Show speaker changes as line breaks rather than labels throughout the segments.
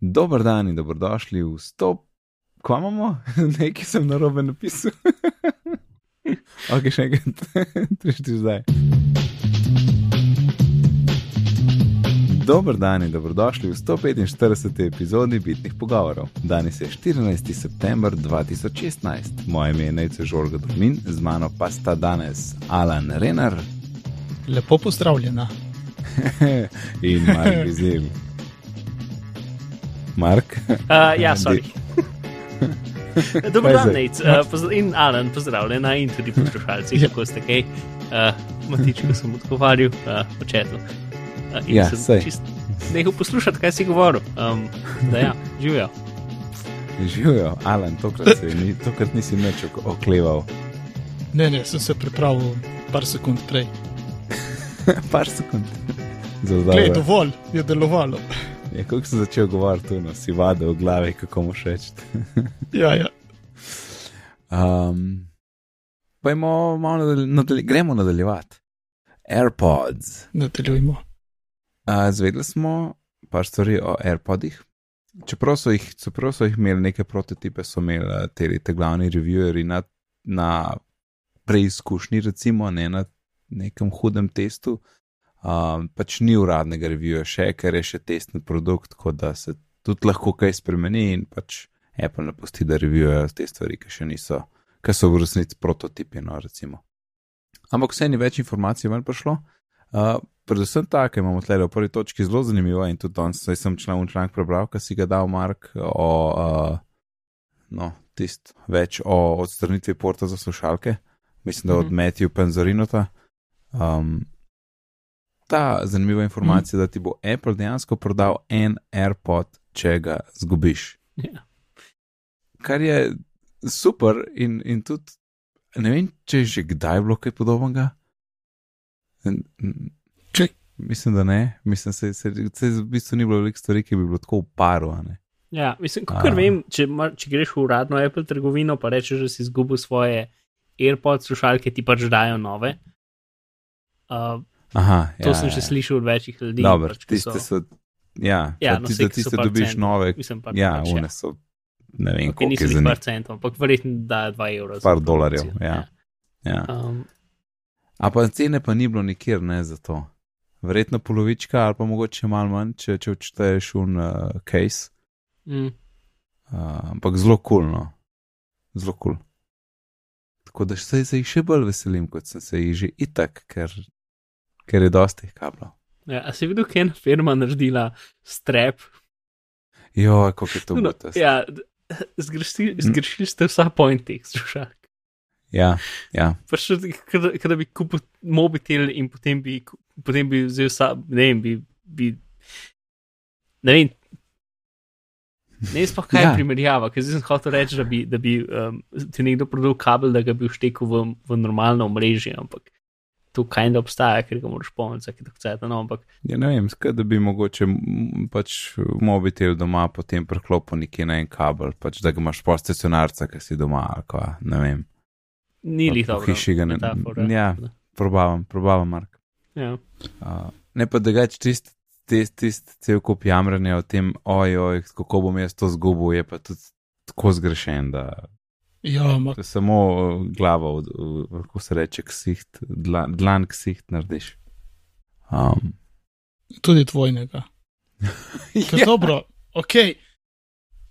Dober dan in dobrodošli v stop. Kva imamo? Nekaj sem na robe napisal. ok, še enkrat, trišti zdaj. Dober dan in dobrodošli v 145. epizodi Bitnih pogovorov. Danes je 14. september 2016. Moje ime je Nejce Žorga Domin, z mano pa sta danes Alan Renar
Lepo pozdravljena.
in Mark Vizel. Mark?
Uh, ja, sorry. Dobro dan. Uh, pozd- in Alan, pozdravljena in tudi poslušalci,
Ja.
kako ste kaj. Uh, Matič, ko sem odgovarjal, uh, očetno. Uh, in
Ja,
sem
sej.
čist nehal poslušati, kaj si govoril. Um, da ja, živijo.
Živijo, Alan, tokrat, se, ni, tokrat nisi ok- okleval.
Ne, ne, sem se pripravil par sekund prej.
Par sekund. Za
Glej,
zdaj.
dovolj je delovalo.
Ja, kako sem začel govoriti, tu no, si vade v glavi, kako mu všeč.
Ja, ja.
Um, Pojmo, malo nadalj, nadalj, gremo nadaljevati. AirPods.
Nadaljujmo.
Uh, zvedeli smo par stvari o AirPodih. Čeprav so jih, čeprav so jih imeli neke prototipe, so imeli te, te glavni revieweri na, na preizkušnji, recimo, ne na nekem hudem testu. Um, pač ni uradnega reviewa še, ker je še testni produkt, tako da se tudi lahko kaj spremeni in pač Apple ne pusti, da reviewujejo te stvari, ki še niso, ki so v resnici prototipi, no, recimo. Ampak vse ni več informacij ven prišlo. Uh, predvsem ta, ki imamo tle v prvi točki zelo zanimivo in tudi danes sem član članek prebral, ki si ga dal Mark o, uh, no, tist več o odstranitvi porta za slušalke, mislim, da od
Mhm.
Matthew Penzarinota. Um, ta zanimiva informacija, da ti bo Apple dejansko prodal en AirPod, če ga zgubiš.
Ja.
Kar je super in, in tudi ne vem, če je že kdaj bilo kaj podobnega.
Če-
Mislim, da ne. Mislim, se, se, se v bistvu ni bilo veliko stvari, ki bi bilo tako v paru. a ne.
Ja, mislim, kot vem, če, če greš v uradno Apple trgovino, pa rečeš, da si izgubil svoje AirPods slušalke, ti pač dajo nove. Uh,
Aha,
to
ja,
sem
ja.
že slišal od večjih ljudi.
Dobro,
pač, ki
tiste so. Ja,
Ja,
ja
no,
tiste,
ki so
tiste
par
dobiš
centov.
nove.
Mislim, pa,
Ja,
pač,
one so. Ne vem,
Okay,
koliko je za njih.
par centov, ampak verjetno da 2 evra.
Par dolarjev, ja. Ja.
Um,
A pa cene pa ni bilo nikjer, ne za to. Verjetno polovička ali pa mogoče malo manj, če, če odšteješ un uh, case.
mm,
Uh, ampak zelo kul, cool, no. Zelo kul. Cool. Tako da se, se jih še bolj veselim, kot sem se jih že itak, ker, ker je dosti kablov.
ja, a si videl, kaj je ena firma naredila strep?
Jo, kako je to
No,
bilo.
ja, d- zgrešili, zgrešili ste vsa pointi, slušaj.
ja, ja.
Pač, kot da bi kupil mobitel in potem bi, potem bi vzel vsa, ne vem, bi. bi ne vem. Ne vem, sploh kaj
Ja.
je primerjava, ker zdaj sem hotel reči, da bi, da bi um, ti nekdo prodal kabel, da ga bi vštekel v, v normalno omrežje, ampak to kaj ne obstaja, ker ga moraš polniti vsake tako cajt, no, ampak
ja ne vem, skaj, da bi mogoče pač mobitel doma potem preklopil nekje na en kabel, pač da ga imaš po stacionarca, ki si doma, ali kva, ne vem.
ni lih dobro.
hiši ga ne-
metafora.
ja. Probavam, probavam, Mark.
ja.
Uh, ne pa da gač tist, tist, tist cel kup jamranja o tem, ojoj, kako bom jaz to zgubil, je pa tudi tako zgrešen, da
Ja,
je samo uh, glavo, kako se reče, ksiht, dlan, dlan ksiht narediš. Um,
tudi tvojnega. Ja. Dobro, ok,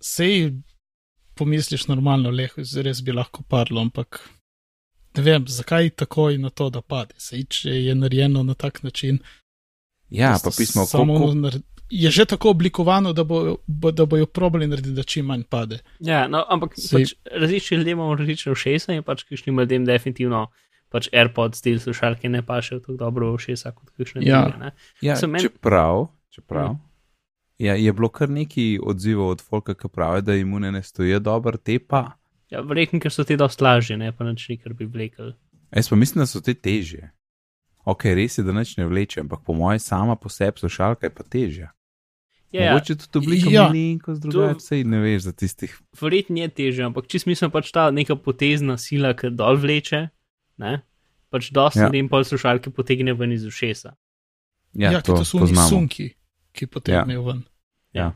sej pomisliš normalno, leh, res bi lahko padlo, ampak ne vem, zakaj takoj na to, da pade. Sej, če je narejeno na tak način.
ja, pa pismo,
samo
kako,
nar- Je že tako oblikovano, da, bo, bo, da bojo probali narediti, da čim manj pade.
Ja, no, ampak
Sej-
pač, različni ljudje imamo različne ušesa in pač kakšnim ljudem definitivno pač AirPods stil slušalke ne pašejo tako dobro v ušesa kot kakšne
Ja.
druge. ne.
ja,
men-
čeprav, čeprav.
Mm.
Ja, je bilo kar nekaj odzivov od Folka, ki pravi, da imune ne stojijo dobro, te pa.
Ja, verjetno, ker so te dosti lažje, ne pa nič ni, kar bi vlekel.
Jaz pa mislim, da so te težje. Ok, res je, da nič ne vleče, ampak po mojem sama po sebi slušalka je pa težja.
Ja, ja,
Mogoče tudi oblika
Ja.
malenkost drugače, ne veš za tistih.
verjetno je težje, ampak čist mislim pač ta neka potezna sila, ki dol vleče, ne? pač dosti
Ja.
ja. ljudem pol slušalke potegne ven iz ušesa.
Ja,
ja
to,
to so oni sunki, ki potegnejo ja. ven.
Ja.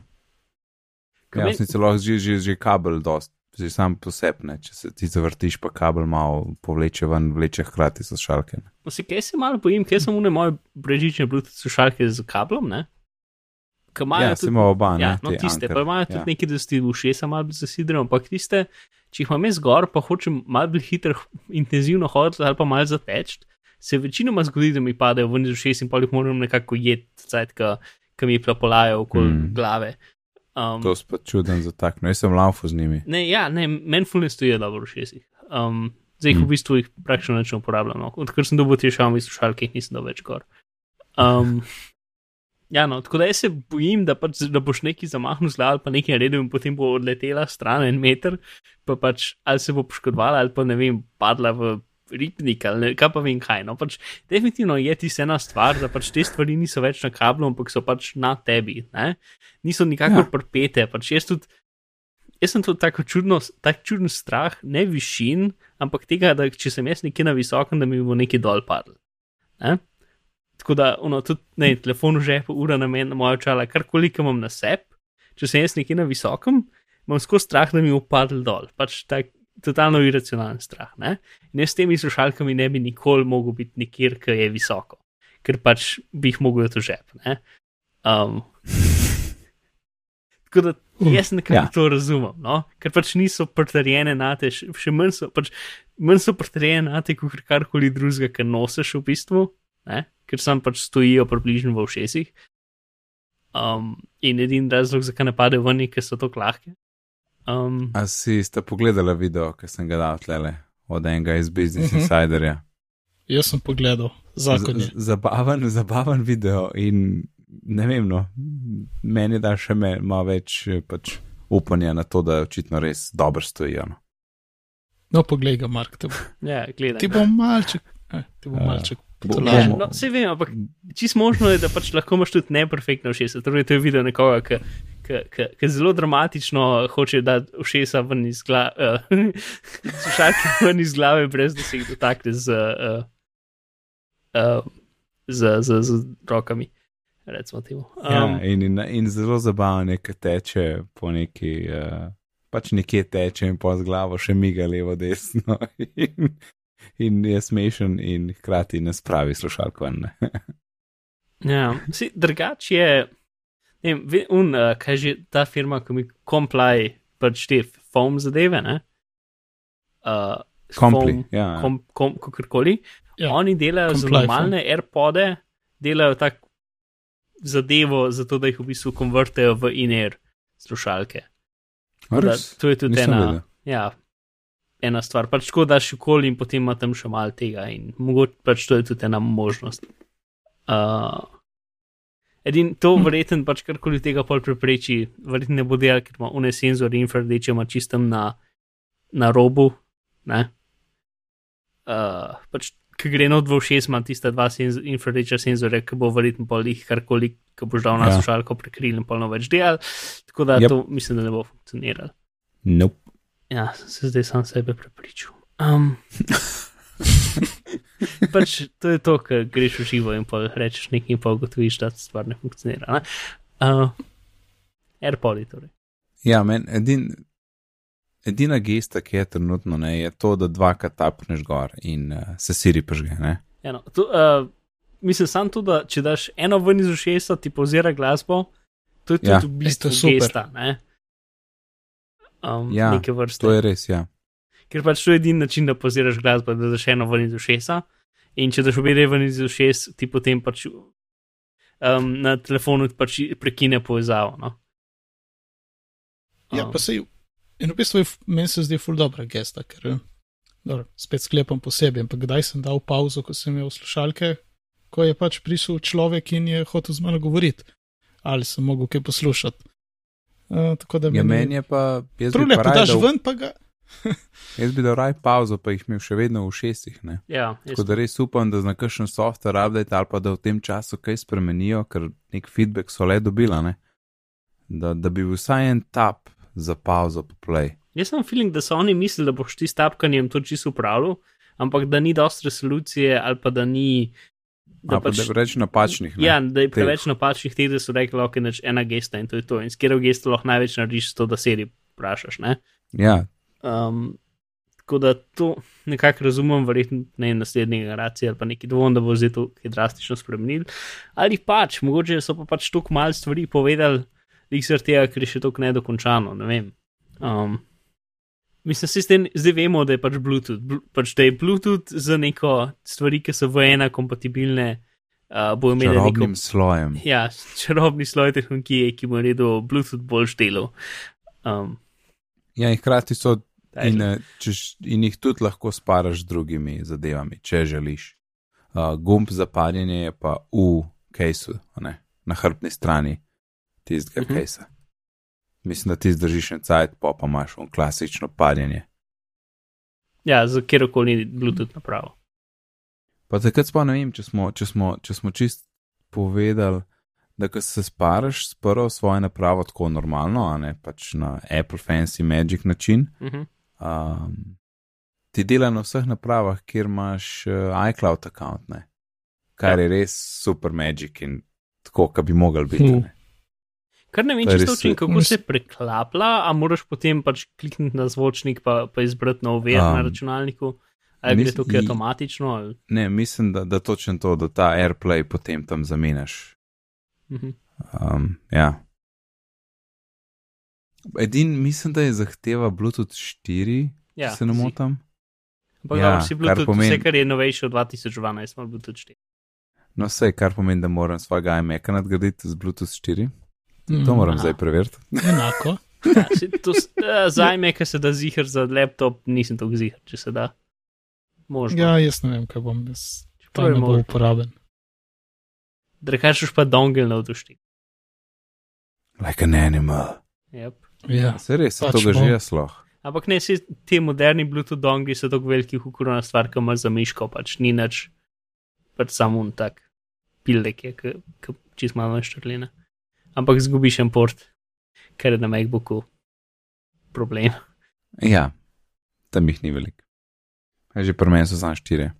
Ja,
meni-
sem celo že, že, že kabel dost, že sam posebne, če se ti zavrtiš, pa kabel malo povleče ven, vleče hkrati slušalke. ne.
No, si, kaj se malo bojim, kaj so une moje brežične Bluetooth slušalke z kablom, ne? Ki imajo
Ja,
tudi-
oba, ne?
Ja, no,
te
tiste,
Anker.
pa imajo tudi
ja.
nekaj, da si v ušesa malo zasidreno, ampak tiste, če jih imam jaz gor, pa hočem malo bolj hitro, intenzivno hoditi ali pa malo zateč, se večinoma zgodi, da mi padejo ven iz ušes in pa jih moram nekako jeti, cajt, ki mi plapolajo okoli
Mm.
glave. Um,
To spet čuden za tak, no jaz sem laufu z njimi.
ne, ja, ne, meni fulne stojijo dobro v ušesih. Um, zdaj jih
Mm.
v bistvu jih praktično ne uporabljam. No. Odkar sem dobil te šalme slušalke, jih nisem dal več gor. Um, ja, no, tako da jaz se bojim, da, pač, da boš nekaj zamahnil z glavo ali pa nekaj naredil in potem bo odletela stran en meter, pa pač ali se bo poškodovala ali pa ne vem, padla v ripnik ali ne, kaj pa vem kaj. No, pač definitivno je ti ena stvar, da pač te stvari niso več na kablu, ampak so pač na tebi. Ne? Niso nikakor
Ja.
prpete, pač jaz tudi. Jaz sem tudi tako čudno, tak čuden strah, ne višin, ampak tega, da če sem jaz nekje na visokem, da mi bo nekaj dol padlo. Ne? Tako da, ono, tudi ne, telefon v žepu, ura na meni, moja očala, karkoli ki imam na sebi, če sem jaz nekje na visokem, imam skozi strah, da mi bo padlo dol. Pač tak totalno iracionalen strah. Ne? In jaz s temi slušalkami ne bi nikoli mogel biti nikjer, ki je visoko, ker pač bi jih mogel v žep. Ne? Um, tako da jaz nekako
Ja.
to razumem, no? ker pač niso pritrjene na te, še manj so, pač, manj so pritrjene na te, kot karkoli drugega, kar nosiš v bistvu, ne? ker sam pač stojijo približno v ušesih. Um, in edini razlog, zakaj ne padejo ven, je, ker so tako lahke. Um,
A si ste pogledali video, ki sem ga dal tlele od enega iz Business
Mhm.
Insiderja?
Jaz sem pogledal, zakon je.
Z- Zabaven, zabaven video in ne vem, no, meni da še me, malo več pač upanja na to, da očitno res dobro stojijo. No.
No, poglej ga, Mark, te, bo-
ja, gledaj.
ti bo malček, eh, ti bo
Ja.
malček.
Bo-
To
Ja, no, vse vem, ampak čisto možno je, da pač lahko imaš tudi neperfektno ušesa. Torej, to je video nekoga, ki, ki, ki, ki zelo dramatično hoče dati ušesa ven iz glave, uh, slušalke ven iz glave, brez da se jih dotakne z, uh, uh, z, z, z rokami. Recimo temu.
Ja,
Um,
in, in, in zelo zabavno je, ker teče po neki, uh, pač nekje teče in po z glavo še miga levo, desno. In, in je smešen, in hkrati ne spravi slušalko.
Ja, si, drugač je, ne vem, ve- un, uh, kaj že ta firma, ki mi comply, pač te foam zadeve, ne? Uh,
Kompli.
foam,
Ja,
kom, kom, kakorkoli.
Ja,
Ja, Oni delajo za normalne AirPode, delajo tak zadevo, zato da jih v bistvu konvertijo v in-air slušalke. Da? To je tudi
Nisem
ena,
vedel.
ja, ena stvar. Pač tako daš okoli in potem ima tam še malo tega in mogoče pač to je tudi ena možnost. Uh, edin, to
Hm.
verjeten pač karkoli tega pol prepreči, verjetno ne bo delal, ker ima une senzor infrardeče, ima čistem na, na robu, ne. Uh, pač, ki gre not v šest, ima tista dva senzor, infrardeča senzorja, ki bo verjetno pol jih karkoli, ki boš dal na
Ja.
slušalko prekril in polno več delal, tako da
yep.
to mislim, da ne bo funkcioniralo.
Nope.
Ja, se zdaj sam sebe prepričal. Um, pač to je to, kar greš v živo in pa rečeš nekaj, in pa ugotoviš, da stvar ne funkcionira. Ne? Uh, AirPodi torej.
Ja, men, edin, edina gesta, ki je trenutno, ne, je to, da dvakrat tapneš gor in uh, se siri požge. Ne?
Ja, no, to, uh, mislim sam to, da če daš eno ven iz ušesa, ti pozira glasbo, to je tudi
Ja.
v bistvu
To je super.
gesta. Ne? Um,
Ja,
neke vrste.
To je res, ja.
Ker pač to je edini način, da poziraš glasbo, da daš eno ven iz ušesa. In če daš obe ven iz ušes, ti potem pač um, na telefonu pač prekine povezavo. No?
Ja,
Um,
pa sej, in v bistvu je, meni se zdi ful dobra gesta, ker, dobro, spet sklepam posebej, ampak kdaj sem dal pauzo, ko sem imel slušalke, ko je pač prišel človek in je hotel z mano govoriti, ali sem mogel kaj poslušati. Uh, tako da
ja
meni
je pa, jaz bi
Trule,
pa
pa
raj
daš
dal,
ven, pa ga.
jaz bi dal raj pauzo, pa jih imel še vedno v šestih. Ne?
ja,
Tako da res upam, da zna kakšen software update ali pa da v tem času kaj spremenijo, ker nek feedback so le dobila, ne? Da, da bi bil vsaj en tap za pauzo po play.
jaz sem feeling, da so oni mislili, da boš ti s tapkanjem to čisto upravljal, ampak da ni dosti resolucije ali pa da ni da
A, pa
pač,
da reč napačnih. Ne?
ja, da je
Teh.
preveč napačnih teh, da so rekli, ok, neč ena gesta in to je to. In s katero gesto lahko največ narediš, to, da sedi vprašaš. Ne?
ja,
Um, tako da to nekako razumem, verjetno ne naslednje generacije ali pa neki dvom, da bo zdaj to kaj drastično spremenil. Ali pač, mogoče so pa pač toliko mal stvari povedali, jih zaradi tega, ker je še toliko nedokončano, ne vem. Um, mislim, se zdaj, zdaj vemo, da je pač Bluetooth, bl pač da je Bluetooth za neko stvari, ki so v ena kompatibilne, uh, bo imel neko
čarobnim slojem.
ja, čarobni sloj tehnologije, ki bo naredil Bluetooth bolj štelo. Um,
Ja, in hkrati so In, eh, češ, in jih tudi lahko sparaš z drugimi zadevami, če želiš. Uh, gumb za parjenje je pa v kejsu, ne, na hrbtni strani tistega
Mhm.
uh -huh. kejsa. Mislim, da ti zdržiš en cajt, pa pa imaš on klasično parjenje.
Ja, za kjerkoli Bluetooth napravo.
Pa takrat sploh ne vem, če smo, če smo, če smo čist povedali, da ko se sparaš s prvo svojo napravo tako normalno, a ne pač na Apple Fancy Magic način,
Uh -huh.
um, ti dela na vseh napravah, kjer imaš uh, iCloud account, ne? kar
Ja.
je res super magic in tako, kot bi mogel biti.
Hm.
Kar ne vem,
je
če
res-
točno kako
Mis-
se preklaplja, a moraš potem pač klikniti na zvočnik, pa, pa izbrati nov ver um, na računalniku. Ali
mis-
to kaj avtomatično? Ali,
Ne, mislim, da, da točno to, da ta AirPlay potem tam zamenjaš.
uh -huh.
Um, ja. Edin, mislim, da je zahteva Bluetooth 4,
ja,
če se ne motim.
Ampak
Ja,
ja, vsi
kar
Bluetooth,
pomeni-
vse, kar je novejše od 2012, ima Bluetooth 4.
No, vse, kar pomeni, da moram svojega iMac-a nadgraditi z Bluetooth 4.
Mm,
To moram
Aha.
zdaj preveriti.
Enako.
Ja, se to eh, za iMac, ki se da zihar za laptop, nisem tako zihar, če se da. Možno.
Ja, jaz ne vem, kaj bom jaz.
Je
ne bo uporaben.
Drekaš pa dongle na vdušti.
Like an animal.
Yep.
Ja.
Se res, se
Pač
to ga že jaz lahko.
Ampak ne, vsi ti moderni Bluetooth dongli so tako veliki, hukurona stvar, ki ima za miško, pač ni nič, pač samo un tak pildek je, ki čist malo štrline. Ampak zgubiš en port, ker je na MacBooku problem.
Ja, tam jih ni veliko. A Že pri meni so samo štiri.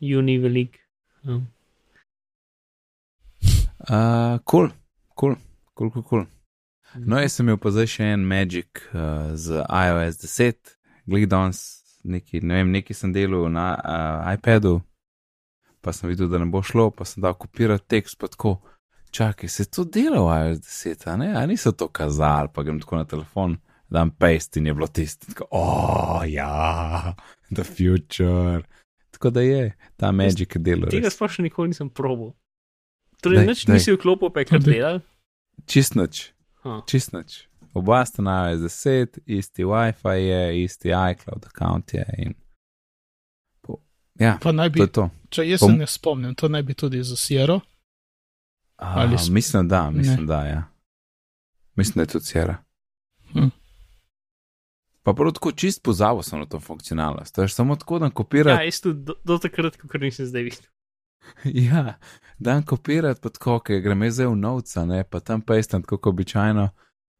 Juni velik. Um,
Uh, cool, cool, cool, cool, cool. No, jaz sem imel pa zdaj še en Magic uh, z iOS 10, glej danes, neki, ne vem, neki sem delal na uh, iPadu, pa sem videl, da ne bo šlo, pa sem dal kopirati tekst, pa tako, čakaj, se to dela v iOS 10, a ne, a niso to kazali, pa grem tako na telefon, dam paste in je bilo tisto, tako, oh, ja, the future. Tako da je, ta Magic je delal.
Tega sploh še nikoli nisem probil. Torej, nič nisi vklopil, pa je kar delal.
Čist nič.
Huh.
Čist nič. Oba sta na iOS 10, isti WiFi je, isti iCloud account je. In... Po... Ja,
Pa naj
to
bi,
je to.
če jaz
Bom-
se ne spomnim, to naj bi tudi za Sierra. Ali sp-
mislim, da, mislim,
Ne.
da, ja. Mislim, da je to Sierra.
Hm.
Pa prav tako čist pozabil sem na to funkcionalnost. To je samo tako, da
Ja,
kopirati.
jaz tudi do, do takrat, ko nisem zdaj videl.
Ja, dan kopirati pa tako, ker grem jaz zdaj v novca, ne, pa tam pastam tako kot običajno.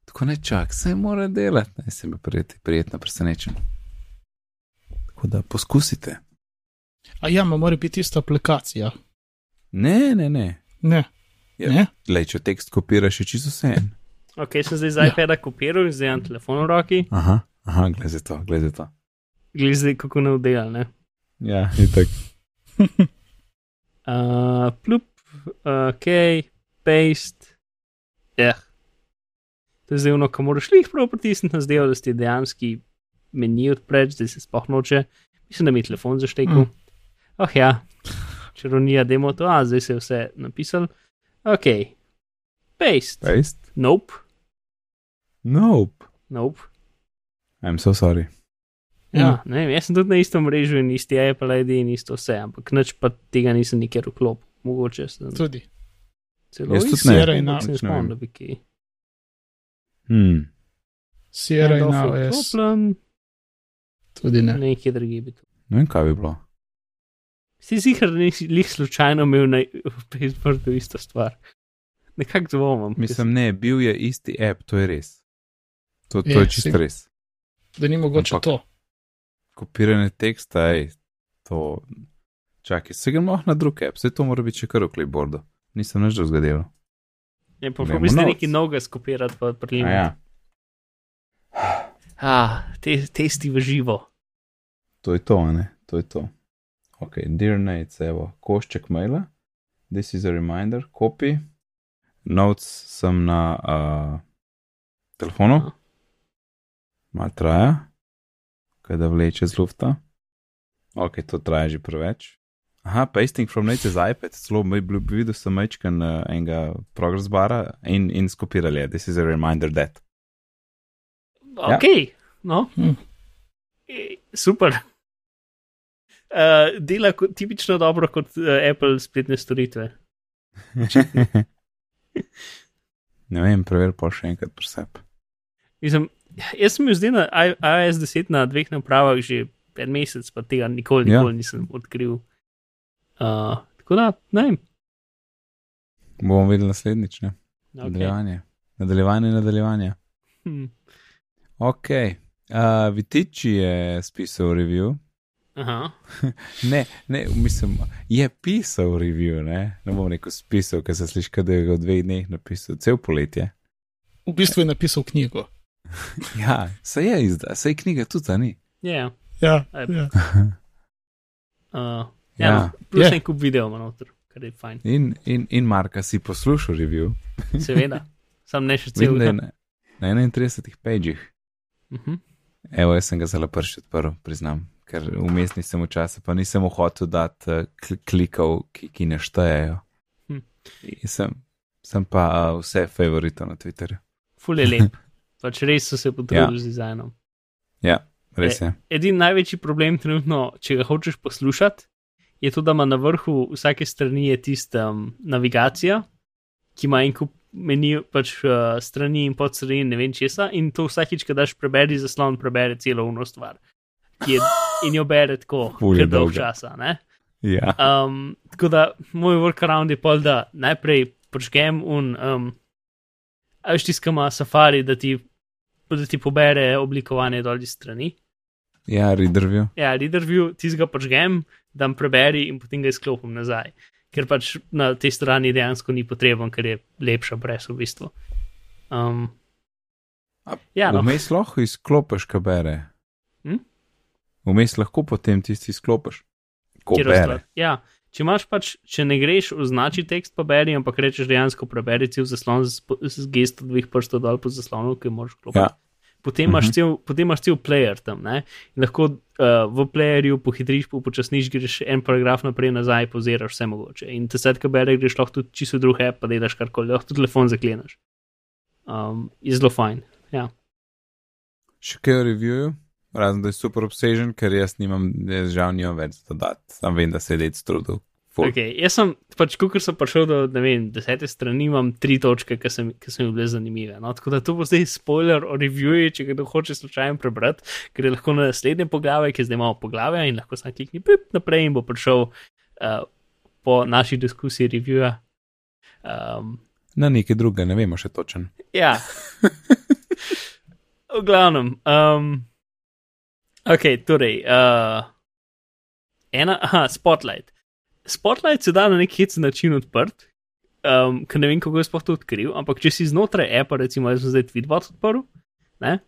Tako ne čak, se mora delati, ne, se mi prijeti, prijetno presenečen. Tako da poskusite.
A ja, ma mora biti ista aplikacija.
Ne, ne, ne.
Ne.
Ja. Lej, če tekst kopiraš, je čisto vse en.
Ok, sem zdaj z
Ja.
iPada kopiral in zdaj imam telefon v roki.
Aha, aha, glej za to, glej za to.
Glej zdaj, kako ne vdelal, ne.
Ja, in tako.
Uh, plup, uh, ok, paste. Ja. To je zdaj ono, ko moraš jih prav pritisniti na zdaj, da si dejansko meni odpreč, da se sploh noče. Mislim, da mi je telefon zaštekel.
Mm.
Oh ja, čarovnija, demo to, a zdaj se je vse napisal. Ok, paste.
Paste?
Nope,
Nope.
nope.
I'm so sorry.
Ja, ne vem, jaz sem tudi na istem mrežu in isti Apple ID in isto vse, ampak nič pa tega nisem nikjer vklopil. Mogoče sem
Tudi.
celo
Jaz tudi
ne.
se ne
Nič ne
spomnim, da bi kaj.
Hmm.
Sierra in
vklopljen,
Tudi ne.
Nekje drugi bi to.
Ne vem, kaj bi bilo.
Si zihar, da nisi lih slučajno imel na Facebooku isto stvar. Nekako dvomim.
Mislim, ne, bil je isti app, to je res. To, to
Je,
je čisto res.
Da ni mogoče
Ampak-
to.
Kopiranje teksta, ej, to. Čakaj, se gremo na drug app, se to mora biti še kar v clipboardu. Nisem nič zgodil.
Je pa
Gremo
probi ste
notes.
nekaj novega skopirati pa
A
prilimati.
Ja,
Ah, te, testi v živo.
to je to, ne, to je to. Ok, dear Nate, evo, košček maila, this is a reminder, copy, notes sem na uh, telefonu, mal traja, kaj da vleče z lufta. Ok, to traja že preveč. Aha, pasting from Nate's iPad, celo bi bil videl sem mečkan uh, enega progress bara in, in skopirali je, this is a reminder that. Ja.
Ok, no.
Hm.
E, Super. Uh, dela kot, tipično dobro kot uh, Apple spletne storitve.
ne vem, preveri pa še enkrat presep.
Mislim, jaz sem bil zdaj na iOS 10 na dveh napravah že en mesec, pa tega nikoli,
Ja.
nikoli nisem odkril. Uh, tako da, ne vem.
Bomo videli naslednjič, ne?
Okay.
Nadaljevanje. Nadaljevanje, nadaljevanje.
Hm.
Ok. Uh, Vitiči je spisal review.
Aha.
Ne, ne, mislim, je pisal review, ne, ne bom rekel spisal, ker se sliši, da je ga v dveh dneh napisal, cel poletje.
V bistvu je napisal knjigo.
Ja, se je izdal, se je knjiga tudi, ni.
Yeah.
Ja,
Aj.
ja.
Uh, ja,
Ja.
plus
Je.
en kup video ima noter, kar je fajn.
In, in, in Marka si poslušal review,
Seveda. Sam ne še cel.
na, na 31 pagih.
Uh -huh.
Evo, jaz sem ga zelo prši odprl, priznam, ker vmes nisem v času, pa nisem hotel dati kl klikov, ki, ki ne štejejo.
Hm.
In Sem, sem pa uh, vse favorito na Twitterju.
Ful je lep. Pač res so se potrudili
Ja.
z dizajnom.
Ja, res je.
Edini največji problem trenutno, če ga hočeš poslušati, je to, da ima na vrhu vsake strani je tista um, navigacija, ki ima en kup meni, pač uh, strani in podstrani, ne vem česa, in to vsakič, ko daš preberi zaslon, prebere celo uno stvar. ki Je, in jo bere tako,
Ful je
dolg časa. Ne?
Ja.
Um, tako da moj workaround je pol, da najprej počnem un, um, a veš tiskama safari, da ti, da ti pobere oblikovanje dol iz strani.
Ja, readerview.
Ja, reader view, ti ga počnem, dam preberi in potem ga izklopim nazaj. Ker pač na tej strani dejansko ni potreben, ker je lepša brez v bistvu. Um,
A
ja, no.
Vmes lahko izklopiš, kaj bere. Vmes lahko potem tisti izklopiš. Ko bere.
Ja, če imaš pač, če ne greš označi tekst, pa beri, ampak rečeš dejansko preberi cel zaslon z, z gesto dveh prstov dol po zaslonu, ki moraš klopiti.
Ja.
Potem imaš,
Mhm.
cel, potem imaš cel player tam, ne? In lahko uh, v playerju pohitriš, upočasniš, greš en paragraf naprej, nazaj, poziraš vse mogoče. In te sedka bere, greš lahko tudi čisto drug app, pa delaš karkoli, lahko tudi telefon zaklenaš. Um, je zelo fajn. Ja.
Še kaj o reviewju? Razen da je super obsežen, ker jaz nimam, jaz žal nimam več dodati. Sam vem, da se je dec trudil. Ful.
Okay. Jaz sem, pač, ko sem prišel do vem, desete strani, imam tri točke, ki sem, ki so mi bile zanimive. No? Tako da to bo zdaj spoiler o reviewju, če kdo hoče slučajno prebrati, ker je lahko na naslednje poglavje, ki zdaj malo poglavja in lahko sam klikni pip naprej in bo prišel uh, po naši diskusiji reviewja. Um,
Na nekaj drugega, ne vemo še točen.
Ja. v glavnem. Um, ok, torej. Uh, ena, aha, Spotlight. Spotlight se da na nek način odprt, um, ker ne vem, kako je sploh to odkril, ampak če si znotraj appa, recimo, jaz sem zdaj Tweetbot odprl, ne?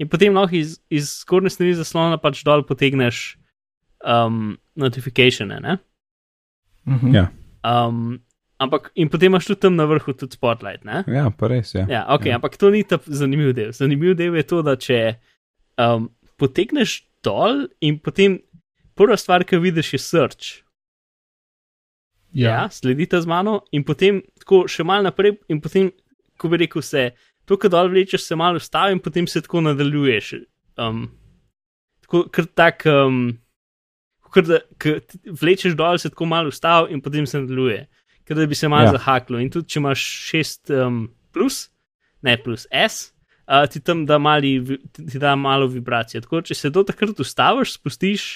in potem lahko iz, iz zgornje strani zaslona pač dol potegneš um, notifikatione, ne?
Mhm.
Ja.
Um, ampak in potem imaš tudi tam na vrhu tudi Spotlight, ne?
Ja, pa res je.
Ja, ok,
Ja.
ja. ampak to ni ta zanimiv del. Zanimiv del je to, da če um, potegneš dol in potem prva stvar, ki vidiš, je search. Ja. ja, sledite z mano in potem tako še malo naprej, in potem, ko bi rekel, se to, kar dol vlečeš, se malo ustavi in potem se tako nadaljuješ. Um, tako, ker tak, um, ker da ker vlečeš dol, se tako malo ustavi in potem se nadaljuje. Ker da bi se malo
ja.
zahaklo. In tudi, če imaš 6 um, plus, ne plus S, uh, ti tam da, mali, ti da malo vibracije. Tako, če se do takrat ustaviš, spustiš,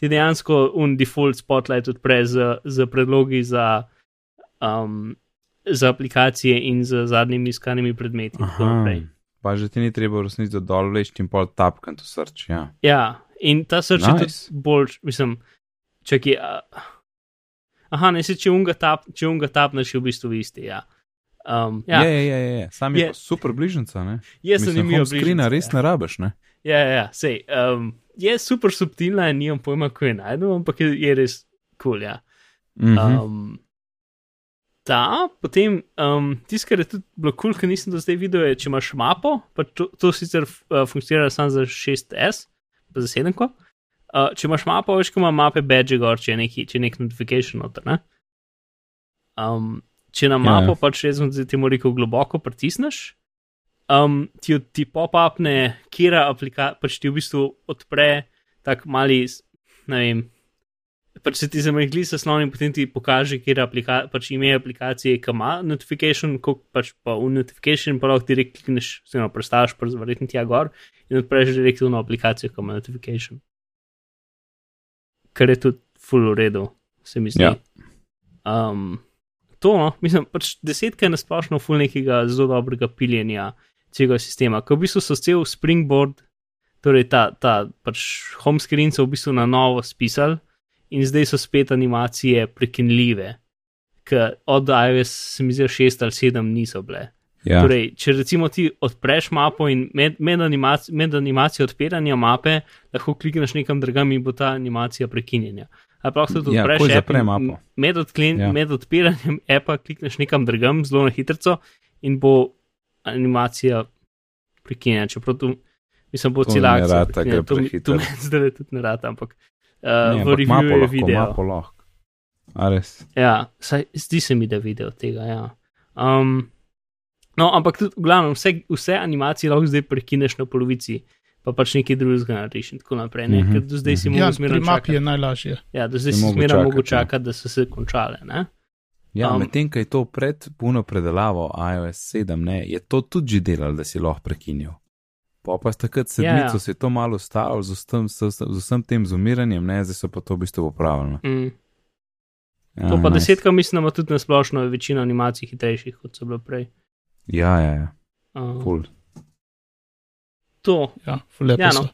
ti dejansko un default spotlight odpre z, z predlogi za, um, za aplikacije in z zadnjimi iskanimi predmeti.
Pa že ti ni treba v resnici dol vleči in pol tapkan to srč. Ja.
Ja, in ta srč nice. je tudi bolj, mislim, čakaj, a, Aha, ne si, če unga, tap, če unga tapneš, je v bistvu isti. Ja. Um, ja.
Je, je, je, je. Sam je,
Je-
super bližnjica, ne?
je
Mislim,
zanimivo. bližnjica,
res
ja.
ne rabiš, ne?
Ja, ja, ja, sej. Um, je super subtilna in nimam pojma, ko je najdem, ampak je, je res kul. Cool, ja.
Mhm.
Um, ta, potem um, tisto, kar je tudi bilo kul, cool, ker nisem do zdaj videl, je, če imaš mapo, pa to, to sicer uh, funkcionira samo za 6S, pa za 7. Uh, če imaš mapo, veš, ko ima mape badge gor, če je neki, če je nek notification noter. Ne? Um, če na
Ja,
mapo
ja.
pač res zdaj ti mora rekel globoko pritisneš, um, ti, ti pop-upne, kera aplikacija, pač ti v bistvu odpre tak mali, ne vem, pač se ti zamegli s slovnim, potem ti pokaže, kje aplika, pač ime aplikacije, ki ima notification, koliko pač pa v notification, pa lahko direkt klikneš, se no, prestaš, pa verjetno tja gor in odpreš direktno aplikacijo, ki ima notification. Kar je tudi full v redu, se mi zdi.
Ja.
Um, to, no, mislim, pač desetka je nasplošno full nekega zelo dobrega piljenja celega sistema, ki v bistvu so cel springboard, torej ta, ta pač home screen so v bistvu na novo spisali in zdaj so spet animacije prekinljive, ker od iOS se mi zdi 6 ali 7 niso bile.
Ja.
Torej, če recimo ti odpreš mapo in med, med, animac, med animacijo odpiranja mape lahko klikneš nekam drugam in bo ta animacija prekinjena. Ali pa lahko tudi
Ja,
odpreš app. Med, odklen,
Ja.
med odpiranjem appa klikneš nekam drugam zelo na hitro in bo animacija prekinjena. Čeprav tu mislim, bo
To
cela akcija.
rata,
prekinjena. To, mi- to zdaj tudi ne rata, ampak uh,
Ne,
v
ampak
review je video. Ja, saj, zdi se mi, da je video tega. Ja. Um, no, ampak tudi, v glavnem, vse, vse animacije lahko zdaj prekineš na polovici, pa pač nekaj drugega narediš in tako naprej. Ne?
Mhm,
Ker do zdaj si
mhm.
Ja,
mogel zmeraj
mapi
čakati.
je najlažje.
Ja, do zdaj
Si
si
mogel
zmeraj mogel
čakati, ja.
čakati, da so se končale. Ne?
Ja,
Um,
medtem, ko je to pred puno predelavo iOS 7, ne, je to tudi že delal, da si lahko prekinil. Pa pa s takrat sedmico
Ja, ja.
se je to malo ustavil z vsem, s, z vsem tem zumiranjem, ne, zdaj so pa to v bistvu popravili.
Mm.
Ja,
To pa
nice.
desetka, mislim, da ima tudi na splošno večino animacij hitrejših, kot so bile prej.
Ja, ja, ja,
Um,
cool.
To,
Ja, lepo
Ja, no.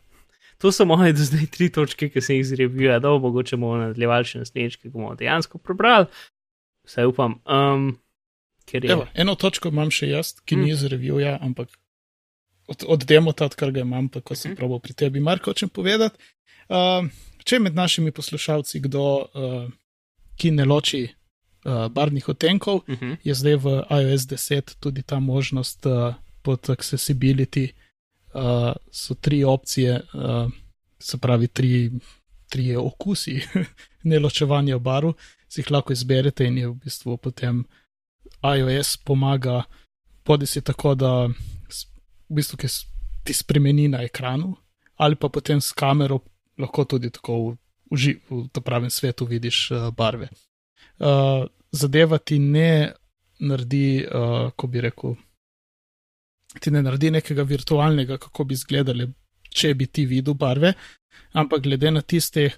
to so moje do zdaj tri točke, ki sem jih zreviral, bo mogoče bomo nadaljevali še naslednjič, ki bomo dejansko prebrali. Vse upam. Um, je.
Evo, eno točko imam še jaz, ki
Mm.
ni iz revija, ampak od, od demota, kar ga imam, pa ko sem
Mhm.
probal pri tebi, Marko, hočem povedati. Uh, če je med našimi poslušalci kdo, uh, ki ne loči uh, barvnih odtenkov,
Uh -huh.
je zdaj v iOS 10 tudi ta možnost uh, pod accessibility. Uh, so tri opcije, uh, se pravi, tri, tri okusi neločevanja barv, si jih lahko izberete in je v bistvu potem iOS pomaga, bodi si tako, da v bistvu ti spremeni na ekranu, ali pa potem s kamero lahko tudi tako v, v, ži- v ta pravem svetu vidiš uh, barve. Uh, zadeva ti ne naredi, uh, ko bi rekel, ti ne naredi nekega virtualnega, kako bi izgledali, če bi ti videl barve, ampak glede na tiste,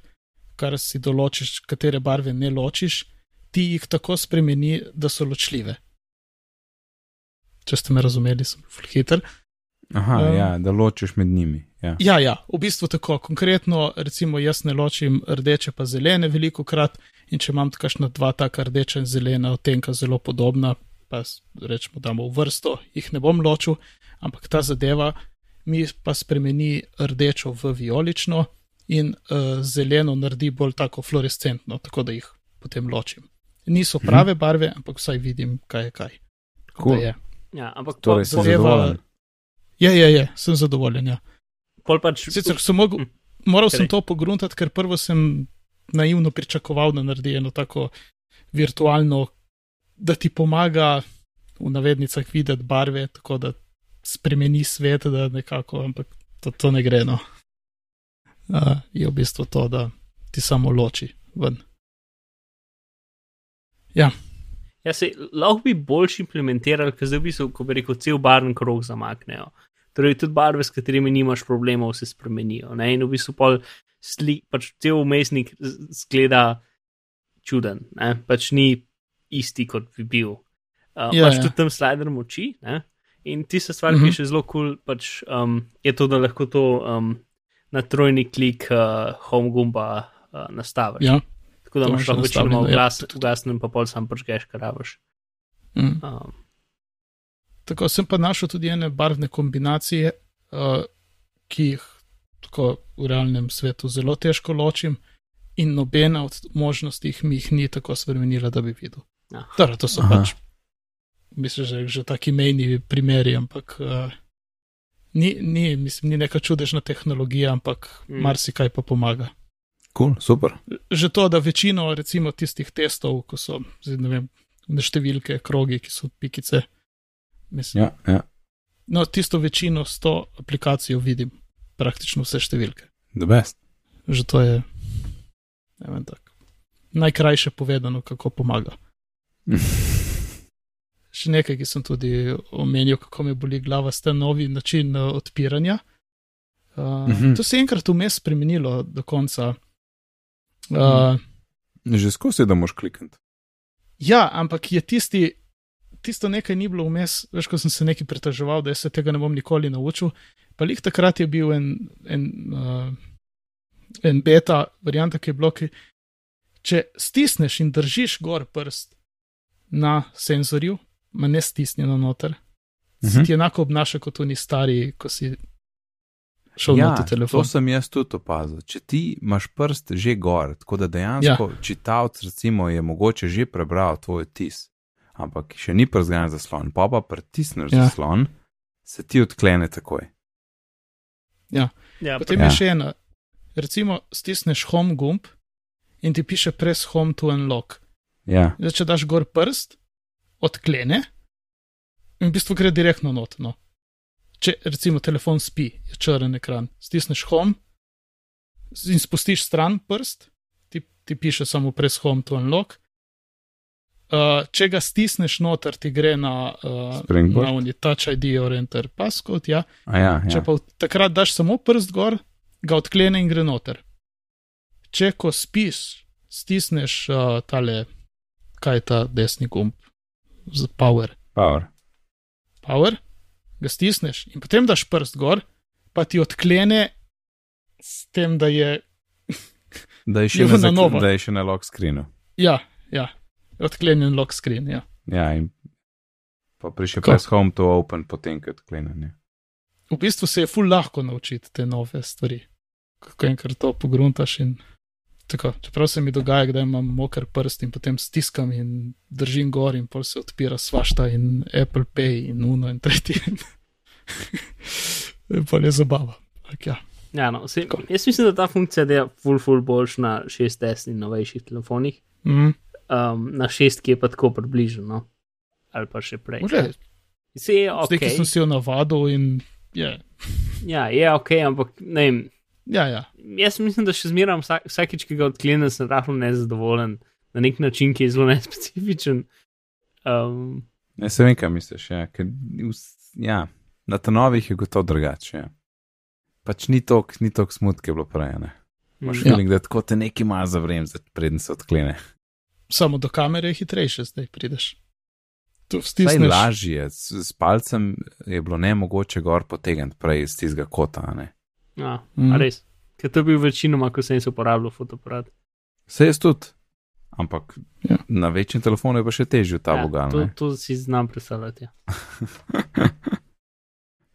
kar si določiš, katere barve ne ločiš, ti jih tako spremeni, da so ločljive. Če ste me razumeli, sem bil hiter.
Aha,
Um,
ja, da ločiš med njimi. Ja.
Ja, ja, v bistvu tako. Konkretno, recimo, jaz ne ločim rdeče pa zelene veliko krat in če imam kakšna dva taka rdeča in zelena odtenka zelo podobna, pa rečemo, damo v vrsto, jih ne bom ločil, ampak ta zadeva mi pa spremeni rdečo v vijolično in uh, zeleno naredi bolj tako fluorescentno, tako da jih potem ločim. Niso prave barve, ampak vsaj vidim, kaj je kaj.
Cool.
je.
Ja, ampak
Torej,
pol,
zadeva-. Je, je, je, sem zadovoljen. Ja.
pol pač.
Sicer sem mogel,
Hm.
moral sem
Torej.
to pogruntati, ker prvo sem naivno pričakoval, da naredi eno tako virtualno, da ti pomaga v navednicah videti barve, tako da spremeni svet, da nekako, ampak to, to ne gre. No. Uh, je v bistvu to, da ti samo loči ven.
Ja, se lahko bi boljši implementirali, ker zdaj v bistvu, ko bi rekel, cel barven krog zamaknejo. Torej, tudi barve, s katerimi nimaš problemov, se spremenijo. Ne? In v bistvu pol sli, pač cel umestnik zgleda čuden, ne? pač ni isti, kot bi bil. Uh,
Ja,
pač
ja.
tudi tam slider moči. Ne? In tista stvar,
Mhm.
ki je še zelo kul, cool, pač, um, je to, da lahko to um, na trojni klik uh, home gumba uh, nastaviš.
Ja,
Tako da imaš lahko večinoma
nastavljeno, ja.
glas, ugasnem, pa pol sam počkeš, kar rabiš.
Mm.
Um,
Tako sem pa našel tudi ene barvne kombinacije, uh, ki jih tako v realnem svetu zelo težko ločim, in nobena od možnosti mi jih ni tako spremenila, da bi videl.
Ja.
Torej, to so
Aha.
pač, mislim, že, že taki mejni primeri, ampak uh, ni, ni, mislim, ni neka čudežna tehnologija, ampak
Mm.
marsikaj pa pomaga.
Cool, super.
Že to, da večino recimo tistih testov, ko so zdaj, ne vem, številke, krogi, ki so pikice, mislim,
Ja, ja.
No, tisto večino s to aplikacijo vidim, praktično vse številke.
The best.
Že to je ne vem, tak, najkrajše povedano, kako pomaga. Še nekaj, ki sem tudi omenil, kako me boli glava, sta novi način uh, odpiranja. Uh,
Mhm.
mm -hmm. To se je enkrat vmes spremenilo do konca. Uh,
Že skozi da moš klikniti.
Ja, ampak je tisti, tisto nekaj ni bilo vmes, veš, ko sem se nekaj pretaževal, da se tega ne bom nikoli naučil. Pa lih takrat je bil en, en, uh, en beta varianta, ki je bilo, ki, če stisneš in držiš gor prst na senzorju, ma ne stisnjeno noter, uh -huh. se ti enako obnaša kot oni stari, ko si šel
Ja,
na ta telefon.
to sem jaz tudi opazil. Če ti imaš prst že gor, tako da dejansko ja. čitavc recimo je mogoče že prebral tvoj tis, ampak še ni prazgan zaslon, pa pa pritisneš
Ja.
ja. zaslon, se ti odklene takoj.
ja,
Potem
Ja.
je še ena. Recimo, stisneš home gumb in ti piše press home to unlock.
Ja,
Zdaj, če daš gor prst, odklene in v bistvu gre direktno not. No. Če recimo telefon spi, je črn ekran, stisneš home in spustiš stran prst, ti, ti piše samo press home to unlock. Uh, če ga stisneš noter, ti gre na, uh, na uni touch ID or enter passcode. Ja.
A ja,
Če
ja.
pa v- takrat daš samo prst gor, ga odklene in gre noter. Če ko spiš, stisneš uh, tale, kaj je ta desni gumb, z power,
Power.
power, ga stisneš in potem daš prst gor, pa ti odklene s tem, da je,
Da je še,
Jo,
na,
novo.
da je še na lock screenu.
ja, ja, odklenjen lock screen. Ja.
Ja, in pa prišel press home to open, potem ko je odklenjen. ja.
V bistvu se je ful lahko naučiti te nove stvari, kako enkrat to pogruntaš in. Tako, čeprav se mi dogaja, da imam moker prst in potem stiskam in držim gor, in pol se odpira svašta in Apple Pay in Uno in tretji. pol je zabava. Tak, ja.
ja, no, se, jaz mislim, da ta funkcija dela full, full boljš na 6S in novejših telefonih.
mm.
Um, na 6, ki je pa tako približno, no. ali pa še prej.
Vle,
Se je
Zdaj, ki
ok.
sem si jo navadil in je.
Ja, je ok, ampak ne vem.
Ja, ja.
Jaz mislim, da še zmeraj vsak, vsakič, ki ga odklenem, sem rahlo nezadovoljen na nek način, ki je zelo nespecifičen. Um,
Ne se vem, kaj misliš. Ja, ker, ja, na ta novih je gotovo drugače. Ja. Pač ni tok, ni tok smutke bilo prej.
Mm,
Ja.
feeling, da tako te nekaj ima za vrem, preden se odklene.
Samo do kamere je hitrejše, zdaj prideš. Tu
Saj
stisneš.
lažje, s, s palcem je bilo ne mogoče gor potegniti prej iz tistega kota. a Ne.
Ja,
Mhm.
a res. Ker to je bil večinoma, ko sem jaz uporabljal fotoaparat.
Se jaz tudi, ampak
Ja.
na večjem telefonu je pa še težje ta
ja,
bogal.
to, to si znam predstavljati. Ja.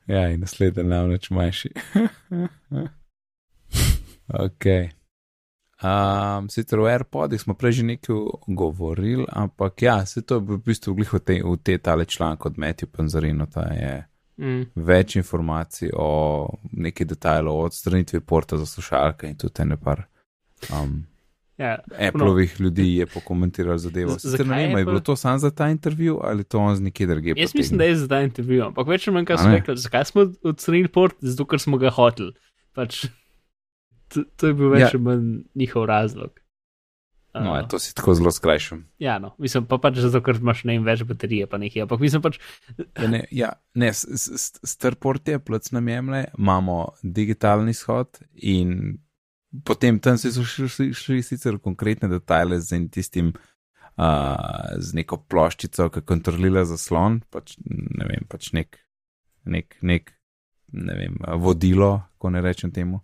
ja, in naslednji namreč manjši. ok. Um, sicer v AirPodih smo prej že nekaj govorili, ampak ja, se to je v bistvu glih v te, v te tale članek od Matthew Panzarino, ta je
Mm,
več informacij o neki detajlu, o odstranitvi porta za slušalke in tudi ene par. Um,
ja,
Appleovih ljudi je pokomentiral zadevo.
Z-
Sicer ne vem, je bilo to samo za ta intervju ali to on z nekje drugje.
Jaz mislim, da je za ta intervju, ampak več manj, kaj so
ne?
rekli, zakaj smo odstranili port, zato ker smo ga hoteli. Pač, to, to je bil več
Ja.
ali manj njihov razlog.
No,
Uh,
ja, to si tako zelo skrajšam.
Ja, no, mislim pa pač zato, ker imaš ne vem, več baterije, pa nekaj. Ampak mislim pač,
Ja, ne, ja, ne Starport je, plc nam jemlje, imamo digitalni shod in potem tam so šli, šli, šli sicer konkretne detajle z tistim, uh, z neko ploščico, ki kontrolira zaslon, pač ne vem, pač nek, nek, nek ne vem, vodilo, ko ne rečem temu.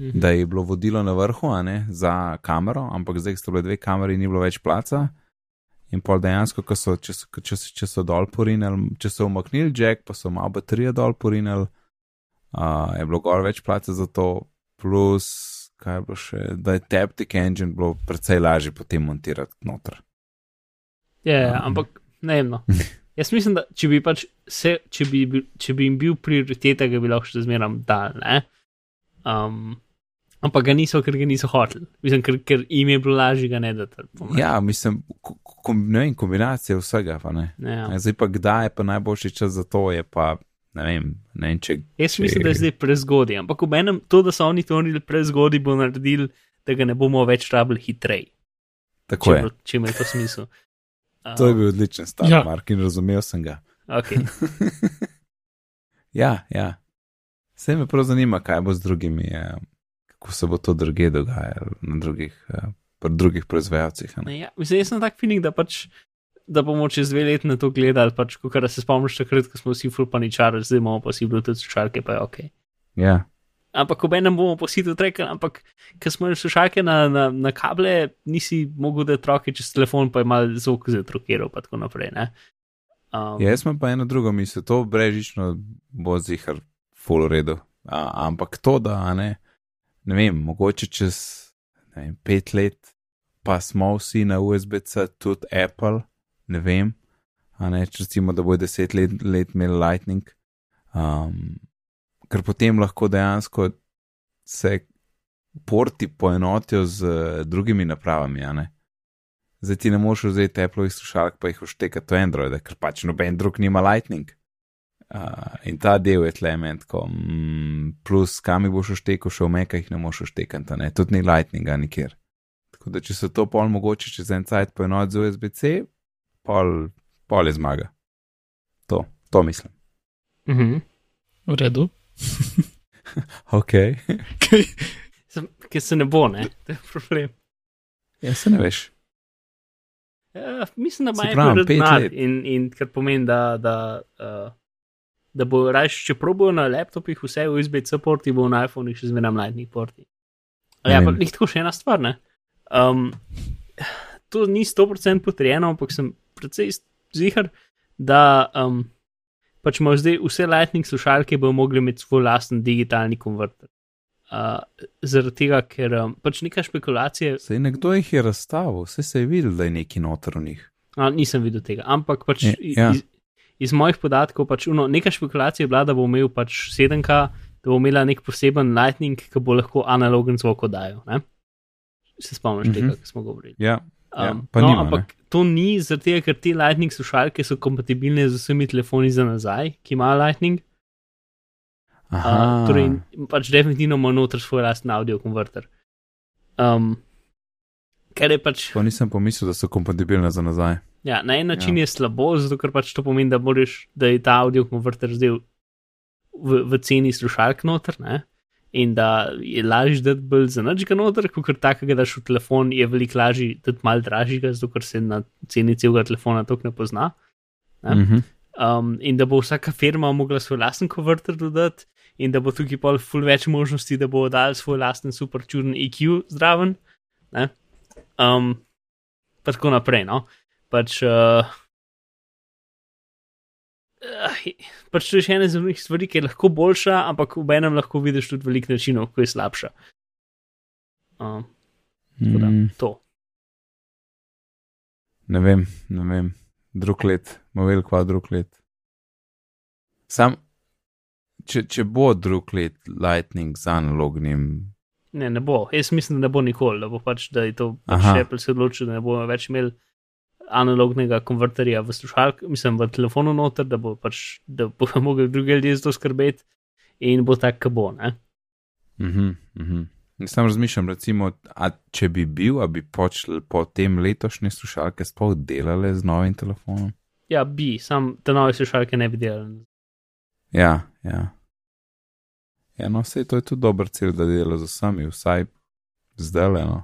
Mhm.
da je bilo vodilo na vrhu a ne, za kamero, ampak zdaj so bile dve kameri, ni bilo več placa. In pol dejansko, ko so, če, so, če, so- če so dol porinili, če so umaknili jack, pa so malo baterije dol porinili, uh, je bilo gor več placa za to, plus, kaj je bilo še, da je Taptic Engine bilo precej lažje potem montirati noter.
Ja, ja,
Um.
ampak ne vem. No. Jaz mislim, da če bi, pač se, če bi, če bi jim bil prioriteta, ga bi lahko še zmeraj dal. ne. Um, ampak ga niso, ker ga niso hoteli. Mislim, ker, ker jim je bilo lažje ga ne dati.
Ja, mislim, ko- kom, ne vem, kombinacija vsega, pa ne.
Ja.
Ja. Zdaj pa kdaj je pa najboljši čas za to, je pa, ne vem, ne vem če.
Jaz mislim, da je zdaj prezgodaj, ampak ob enem to, da so oni to naredili prezgodaj, bo naredil, da ga ne bomo več rabili hitreje.
Tako
Če,
je.
če ima to smisel.
To je bil odličen start,
Ja.
Mark, in razumel sem ga.
Okay.
ja, ja. Vse me prav zanima, kaj bo z drugimi, eh, kako se bo to druge dogajalo na drugih, eh, pri drugih proizvajalcih. ne.
Ja, mislim, jaz sem tak feeling, da pač. Da bomo čez dve leti na to gledali, pač, ko se spomniš takrat, ko smo vsi fulpaničari, zdaj imamo pa si Bluetooth slušalke, pa je ok.
Ja,
Ampak ob enem bomo positili trekali, ampak ker smo imeli slušalke na, na, na kable, nisi mogel da troke čez telefon, pa je mal zvok zatrokiral, pa tako naprej. ne. Um,
ja, jaz imam pa eno drugo misel, to brežično bo zihar full redu. A, ampak to, da ne, ne vem, mogoče čez vem, pet let, pa smo vsi na USB-C, tudi Apple, ne vem, a ne, če recimo, da bo deset let, let imel Lightning. Um, ker potem lahko dejansko se porti poenotijo z eh, drugimi napravami, a ne. Zdaj ti ne moreš vzeti Appleovih slušalk, pa jih vštekati v Android, ker pač noben drug nima Lightning. Uh, in ta del je tle element, ko mm, plus kam jih boš vštekel, še v mekah jih ne a ne, tudi ni Lightninga nikjer. Tako da če se to pol mogoče čez en cajt poenoti z USB-C, pol, pol je zmaga. To, to mislim.
uh -huh.
V redu.
Ok.
Ker se ne bo, ne, to je problem.
ja, se ne veš.
Ja, mislim, da
Se
ima
pravim,
Apple
pet
denar
let.
in, in kar pomeni, da, da, uh, da bo raje, če probojo na laptopih vse USB-C porti, bo na iPhonih še zmeraj mladnih porti.
Ne
Ja, pa ni tako še ena stvar, ne. Um, to ni 100% potrjeno, ampak sem precej zihar, da um, pač imajo zdaj vse Lightning slušalke, bodo mogli imeti svoj lasten digitalni konverter. Uh, zaradi tega, ker um, pač neka špekulacija
Sej nekdo jih je razstavil, vse se je videl, da je neki noter v njih.
A, nisem videl tega, ampak pač
Ja, ja.
iz, iz mojih podatkov, pač, uno, neka špekulacija je bila, da bo imel pač 7K, da bo imela nek poseben lightning, ki bo lahko analogen zvok oddajal. ne? Se spomniš
Mhm.
tega, kar smo govorili.
Ja, ja,
Um,
pa
no,
nima,
ampak to ni zaradi tega, ker te lightning slušalke so kompatibilne z vsemi telefoni za nazaj, ki imajo lightning.
Aha,
Uh, torej, pač definitivno ima noter svoj lasten audio konverter. Um, ker je pač.
to nisem pomislil, da so kompatibilne za nazaj.
Ja, na en način
Ja.
je slabo, zato ker pač to pomeni, da, moraš, da je ta audio konverter zdaj v, v ceni slušalk noter, ne? in da je lažje dati bolj za nič ga noter, kot takega daš v telefon, je veliko lažje dati mal dražjega, zato ker se na ceni celega telefona tok ne pozna. Ja.
Uh -huh.
Um, in da bo vsaka firma mogla svoj lasten konverter dodati, in da bo tukaj pol ful več možnosti, da bo dal svoj lasten super čuden EQ zraven. Ne? Um, pa tako naprej. No? Pač, uh, uh, pač to je še ena izmed stvari, ki je lahko boljša, ampak v enem lahko vidiš tudi veliko načinov, ko je slabša. Um, da,
Mm,
to.
ne vem, ne vem. Drug let, movel kva drug let. Sam, če, če bo drug let Lightning z analognim,
Ne, ne bo. Jaz mislim, da ne bo nikoli, da bo pač, da je to pač. Apple se odločil, da ne bomo več imeli analognega konverterja v slušalk, mislim, v telefonu noter, da bo pač, da bo mogel drugi ljudje za to skrbeti in bo tak, kot bo, ne.
-huh. Jaz sam razmišljam, recimo, a če bi bil, a bi počel po tem letošnje slušalke sploh delale z novim telefonom.
Ja, bi, sam te nove slušalke ne bi delali.
Ja, ja. Ja, no, vse to je tudi dober cilj, da dela z vsemi, vsaj zdaj le. No.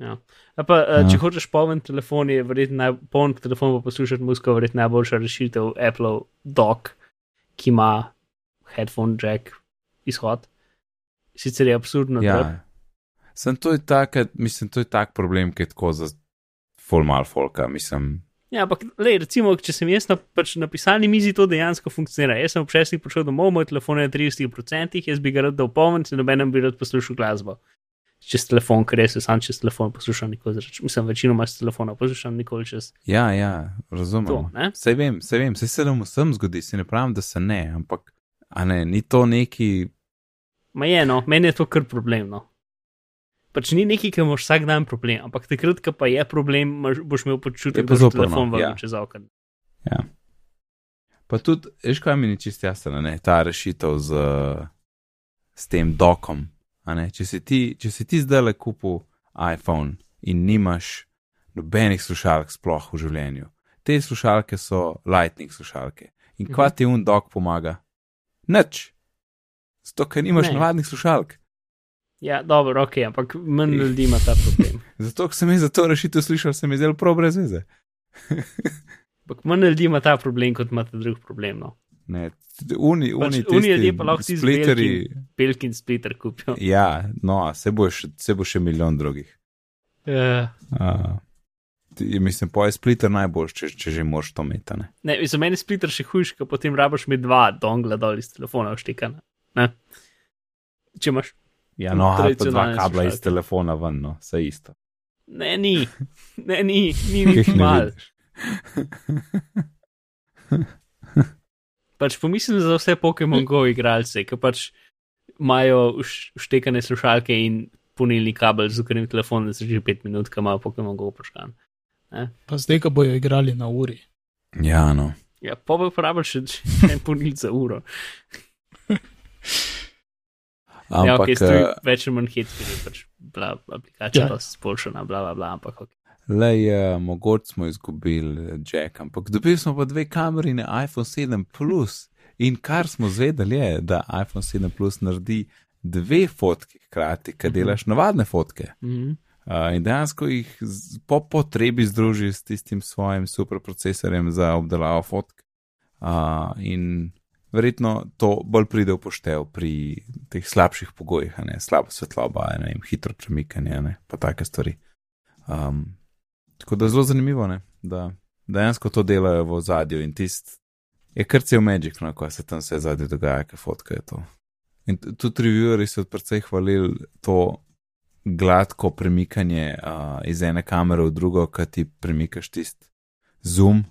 Ja. A pa, ja.
Ja.
če hočeš poln telefon, je verjetno naj, poln telefon pa poslušati muziko, verjetno najboljša rešitev Apple dock, ki ima headphone jack izhod. sicer je absurdno.
Ja. Sem to je tak, mislim, to je tak problem, ki je tako za full mal folka, mislim.
Ja, ampak, lej, recimo, če sem jaz na, pač na pisalni mizi, to dejansko funkcionira. Jaz sem ob šestih prišel domov, moj telefon je na 30%, jaz bi ga rad dal poln, se nobenem bi rad poslušal glasbo. Čez telefon, ker jaz sam čez telefon poslušam nikoli, zrač. mislim, večinoma s telefona poslušam nikoli čez.
Ja, ja, razumem. Sej vem, sej vem, sej se nam vsem zgodi, se ne pravim, da se ne, ampak, a ne, ni to neki,
Ma je, no, meni je to kar problem. No. Pač ni neki, ki imaš vsak dan problem, ampak takrat, ko pa je problem, imaš- boš imel
Je
počutek, da boš
zoprno,
telefon vrnil
ja.
čez okno.
ja. Pa tudi, veš, kaj mi ni čist jasno, ne, ta rešitev z, s tem dokom. Če si ti, če si ti zdaj le kupil iPhone in nimaš nobenih slušalk sploh v življenju, te slušalke so lightning slušalke. In kva
Mhm.
ti un dok pomaga? Nič. Zato, ker nimaš
Ne.
navadnih slušalk.
Ja, dobro, ok, ampak manj ljudi ima ta problem.
Zato, ker sem jaz za to rešitev slišal, se mi je zdelo prav brez veze.
Ampak manj ljudi ima ta problem, kot ima ta drug problem. No.
Ne, uni,
Pač
uni,
uni ljudje pa lahko si z
splitterji.
Pelk in splitter kupijo.
Ja, no, se bo, še, se bo še milijon drugih.
Uh,
Uh, ti- mislim, po je splitter najboljši, če, če že moraš to a Ne?
za meni je splitter še hujši, ker potem rabaš mi dva dongla dol iz telefona vštekana. Ne? Če imaš.
Ja, no, ali pa dva kabla iz telefona ven, no, vse isto.
Ne, ni, ne, ni, ni
Ki jih
niti
ne
mal.
vidiš.
Pač pomislim za vse Pokémon Go igralce, ki pač imajo vštekane slušalke in punilni kabel z ukrenim telefonom, da se že 5 minut, ko imajo Pokémon Go vprašan.
Pa zdaj, ko bojo igrali na uri.
Ja, no.
Ja, pa bo uporabljal še, en punil za uro.
Ampak,
ja, ok,
eh,
več ali manj hit, ker je pač bila aplikacija
Ja.
ja. spolšana, bla, bla, bla, ampak ok.
Le je, mogoče smo izgubili Jack, ampak dobili smo pa dve kameri na iPhone 7 Plus. In kar smo zvedeli je, da iPhone 7 Plus naredi dve fotki hkrati, kad delaš navadne fotke.
Mhm.
Uh, in dejansko jih z, po potrebi združi s tistim svojim superprocesorjem za obdelavo fotk. Uh, in verjetno to bolj pride v poštev pri teh slabših pogojih, ne slaba svetloba, ne hitro premikanje, ne pa take stvari. Um, tako da zelo zanimivo, ne, da dejansko to delajo v zadju in tist je kar cel Magic, no, ko se tam vse zadnje dogaja, kaj fotka je to. In tudi reviewerji so predvsej hvalili to gladko premikanje uh, iz ene kamere v drugo, ki ti premikaš tist zoom,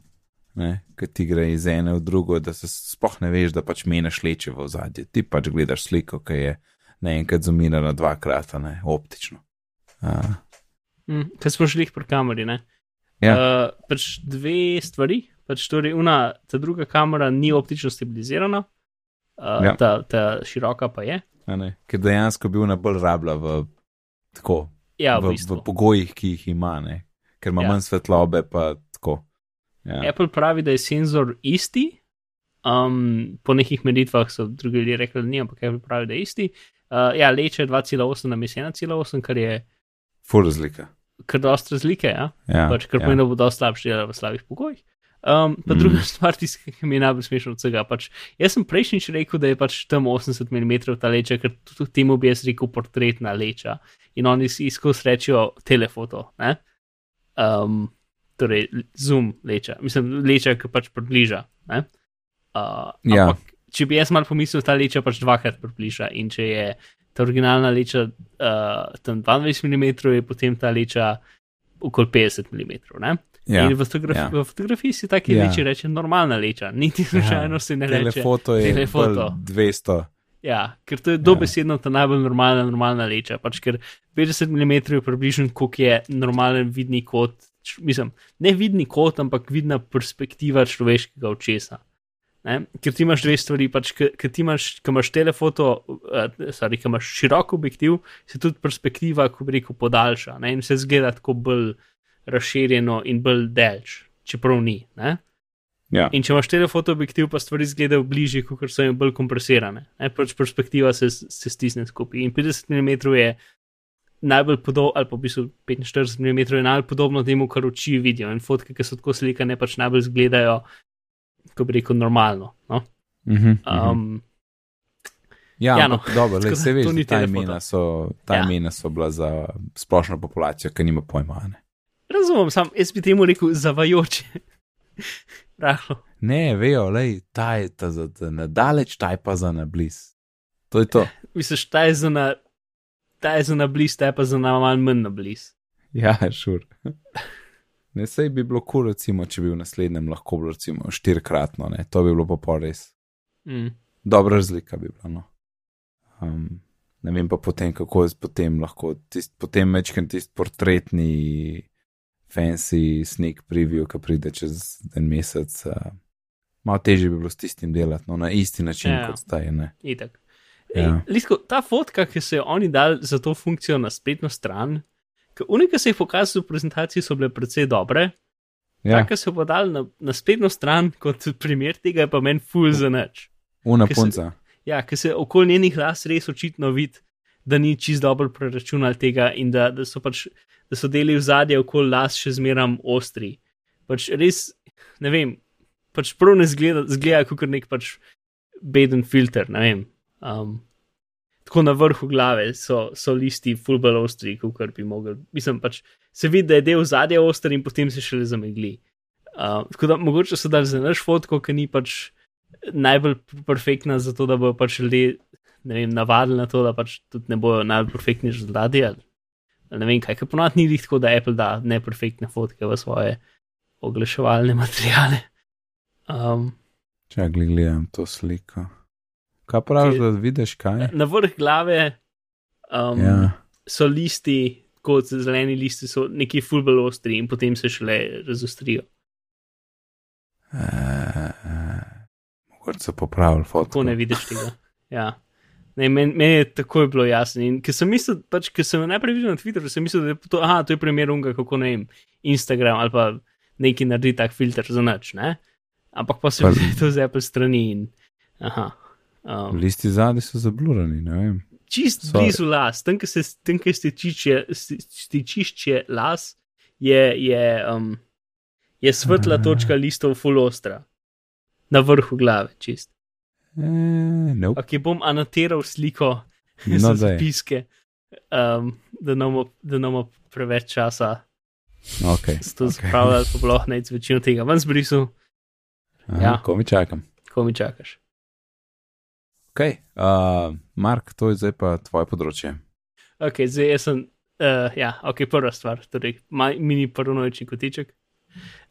ki ti gre iz ene v drugo, da se sploh ne veš, da pač meneš leče v zadje. Ti pač gledaš sliko, ki je naenkrat zoomirana dvakrat, ne optično. Uh,
Mm, Kaj smo šli pri kameri, ne?
Ja.
Uh, pač dve stvari. Pač torej, una, ta druga kamera ni optično stabilizirana, uh,
Ja.
ta, ta široka pa je.
ker dejansko bi ona bolj rabila v, tako,
Ja,
v,
v,
v
bistvu.
pogojih, ki jih ima, ne? ker ima
Ja.
manj svetlobe, pa tako. Ja.
Apple pravi, da je senzor isti. Um, po nekih meritvah so drugi ljudje rekli, da ni, ampak Apple pravi, da je isti. Uh, ja, leče 2,8 na mes 1,8, kar je
Ful razlika.
Kar dosta razlike, ja.
Ja,
pač, kar
ja.
pomeni, da bo dosti slabši delal v slabih pogojih. Um, pa
Mm.
druga stvar, tista, ki mi je najbolj smešna od vsega. Pač, jaz sem prejšnjič rekel, da je pač tam 80 mm ta leča, ker tudi temu bi jaz rekel portretna leča. In oni si skozi rečejo telefoto. Ne? Um, torej, zoom leča, mislim, leča, ki pač približa. Ne? Uh,
Ja.
ampak, če bi jaz mal pomislil, ta leča pač dvakrat približa. In če je ta originalna leča uh, tam 22 mm, je potem ta leča okoli 50 mm. Ne?
Ja.
In v, fotografi
ja.
ja. v fotografiji si taki
Ja.
ja. leči reče normalna leča, niti slučajno ja. se ne reče.
Telefoto je
telefoto.
bolj 200.
Ja, ker to je dobesedno ta najbolj normalna, normalna leča. Pač ker 50 mm je približno, koliko je normalen vidni kot, mislim, ne vidni kot, ampak vidna perspektiva človeškega očesa. Ne? Ker ti imaš dve stvari, pač, ker ti imaš, ko imaš telefoto, uh, sorry, ko imaš širok objektiv, se tudi perspektiva, ko bi rekel, podaljša ne? in se zgleda tako bolj razširjeno in bolj delč, čeprav ni. Ne?
Ja.
In če imaš telefoto objektiv, pa stvari izgledajo bližje, kot so jim bolj kompresirane. Ne? Pač perspektiva se, se stisne skupaj. In 50 mm je najbolj podobno, ali pa v bistvu 45 mm je najbolj podobno temu, kar oči vidijo. In fotke, ki so tako slikane, pač najbolj izgledajo, kot bi rekel, normalno. No?
Uh -huh, uh -huh.
Um,
Ja,
Ja, no.
dobro, le, se veš, da ta imena so, ta
Ja.
imena so bila za splošno populacijo, ki nima pojma. a Ne,
Razumem, sam jaz bi temu rekel zavajoče. Rahlo.
ne vejo, le, ta je ta za ta na daleč, ta je pa za na bliz. To je to.
Misliš, ta je za na, ta je za na bliz, ta je pa za na manj na bliz.
Ja, šur. Ne, sej bi bilo kul, cool, recimo, če bi v naslednjem lahko bilo recimo štirikratno, ne, to bi bilo pa res.
Mm.
Dobra razlika bi bila. No. Um, ne vem pa potem, kako je potem lahko, tist, potem večkrat tisti portretni, fancy sneak preview, ki pride čez en mesec. Uh, malo težje bi bilo s tistim delati, no, na isti način
Ja.
kot zdaj. Ne.
Itak.
Ja.
Ja. Lisko, ta fotka, ki so jo oni dali za to funkcijo na spletno stran, ki unika se jih pokazali v prezentaciji, so bile precej dobre. Ja. Ta, ki so pa dali na, na spletno stran, kot primer tega, je pa meni full za nič.
una
se-
punca.
Ja, ker se okoli njenih las res očitno vidi, da ni čist dobro preračunal tega in da, da so pač, da so deli v zadje okoli las še zmeram ostri. Pač res, ne vem, pač prav ne zgleda, zgleda kot nek pač beden filter, ne vem. Um, tako na vrhu glave so, so listi fulbal ostri, kot bi mogli. Mislim pač, se vidi, da je del zadja oster in potem se šele zamegli. Uh, tako da mogoče so dali za naš fotko, ki ni pač najbolj perfektna, zato da bojo pač ljudje vem, navadili na to, da pač tudi ne bojo najbolj perfektni rezultati. Ali, ali ne vem, kaj, ker ponovadi ni tako, da Apple da neperfektne fotke v svoje oglaševalne materiale. Um,
Če gledam to sliko. Kaj praviš, da vidiš kaj?
na vrh glave um,
Ja.
so listi, kot zeleni listi, so neki fulbel ostri in potem se šele razostrijo.
Uh, mogoče so popravili
Tako
fotko.
ne vidiš tega. Ja. Ne, meni men je takoj bilo jasno. In ker sem mislil, pač, ker sem najprej videl na Twitterju, sem mislil, da je to, aha, to je primer unga, kako ne vem, Instagram ali pa neki naredi tak filter za noč, ne? Ampak pa se vidi, to z Apple strani in. Aha. Um,
Listi zadnji so zablurani, ne vem.
čist
Sorry.
blizu las, tam, kjer se tam, stičišče, sti- stičišče las, je, je, um, je svetla
Aha.
točka listov full ostra. Na vrhu glave, čist.
E, nope.
Ok, bom anotiral sliko
No,
za
daj.
zapiske, um, da bomo preveč časa
Okay.
s to spravljali, pa bilo nec večino tega ven zbrisal,
Aha,
ja.
Ko mi čakam.
ko mi čakaš.
Ok, uh, Mark, to je zdaj pa tvoje področje.
Ok, zdaj jaz sem, uh, ja, ok, prva stvar, torej ma, mini paranoični kotiček.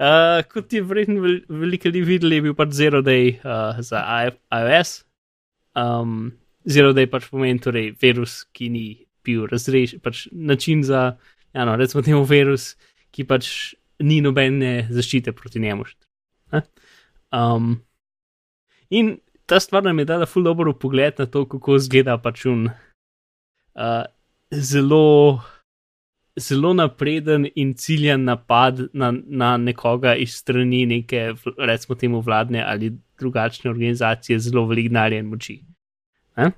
Uh, kot je verjetno vel, veliko ljudi videli, je bil pač Zero Day uh, za iOS. Um, Zero Day pač pomeni torej virus, ki ni bil razrešen, pač način za, ja, no, recimo temu virus, ki pač ni nobene zaščite proti njemu. Um, in ta stvar nam je dala ful dobro pogled na to, kako izgleda pač un uh, zelo, zelo napreden in ciljen napad na, na nekoga iz strani neke, recimo temu vladne ali drugačne organizacije, zelo velik denarja in moči. Ne?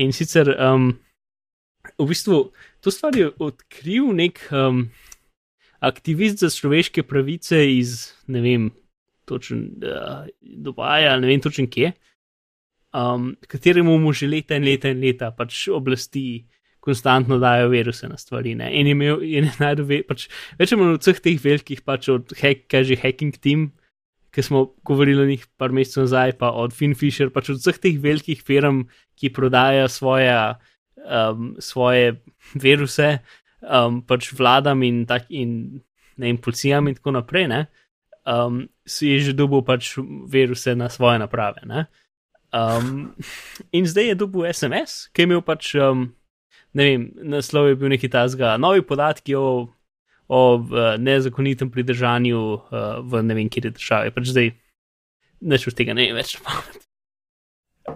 In sicer um, v bistvu to stvar je odkril nek um, aktivist za človeške pravice iz ne vem, točen uh, Dubaja, ne vem točen kje um, kateremu mu že leta in leta in leta pač oblasti konstantno dajo viruse na stvari. Ne? In je imel, je najdel, ve- pač, več ali manj od vseh teh velikih, pač od hack, kaže hacking team, ki smo govorili o njih par mesecev nazaj, pa od Finfisher, pač od vseh teh velikih firm, ki prodajajo svoje, um, svoje viruse, um, pač vladam in, tak, in ne vem, policijam in tako naprej. Ne? Um, si je že dobil pač viruse na svoje naprave. Ne? Um, in zdaj je dobil SMS, ki je imel pač, um, ne vem, naslov je bil neki tasga, novi podatki o, o uh, nezakonitem pridržanju uh, v ne vem, kjer je državi. Pač zdaj, neč od tega ne vem več.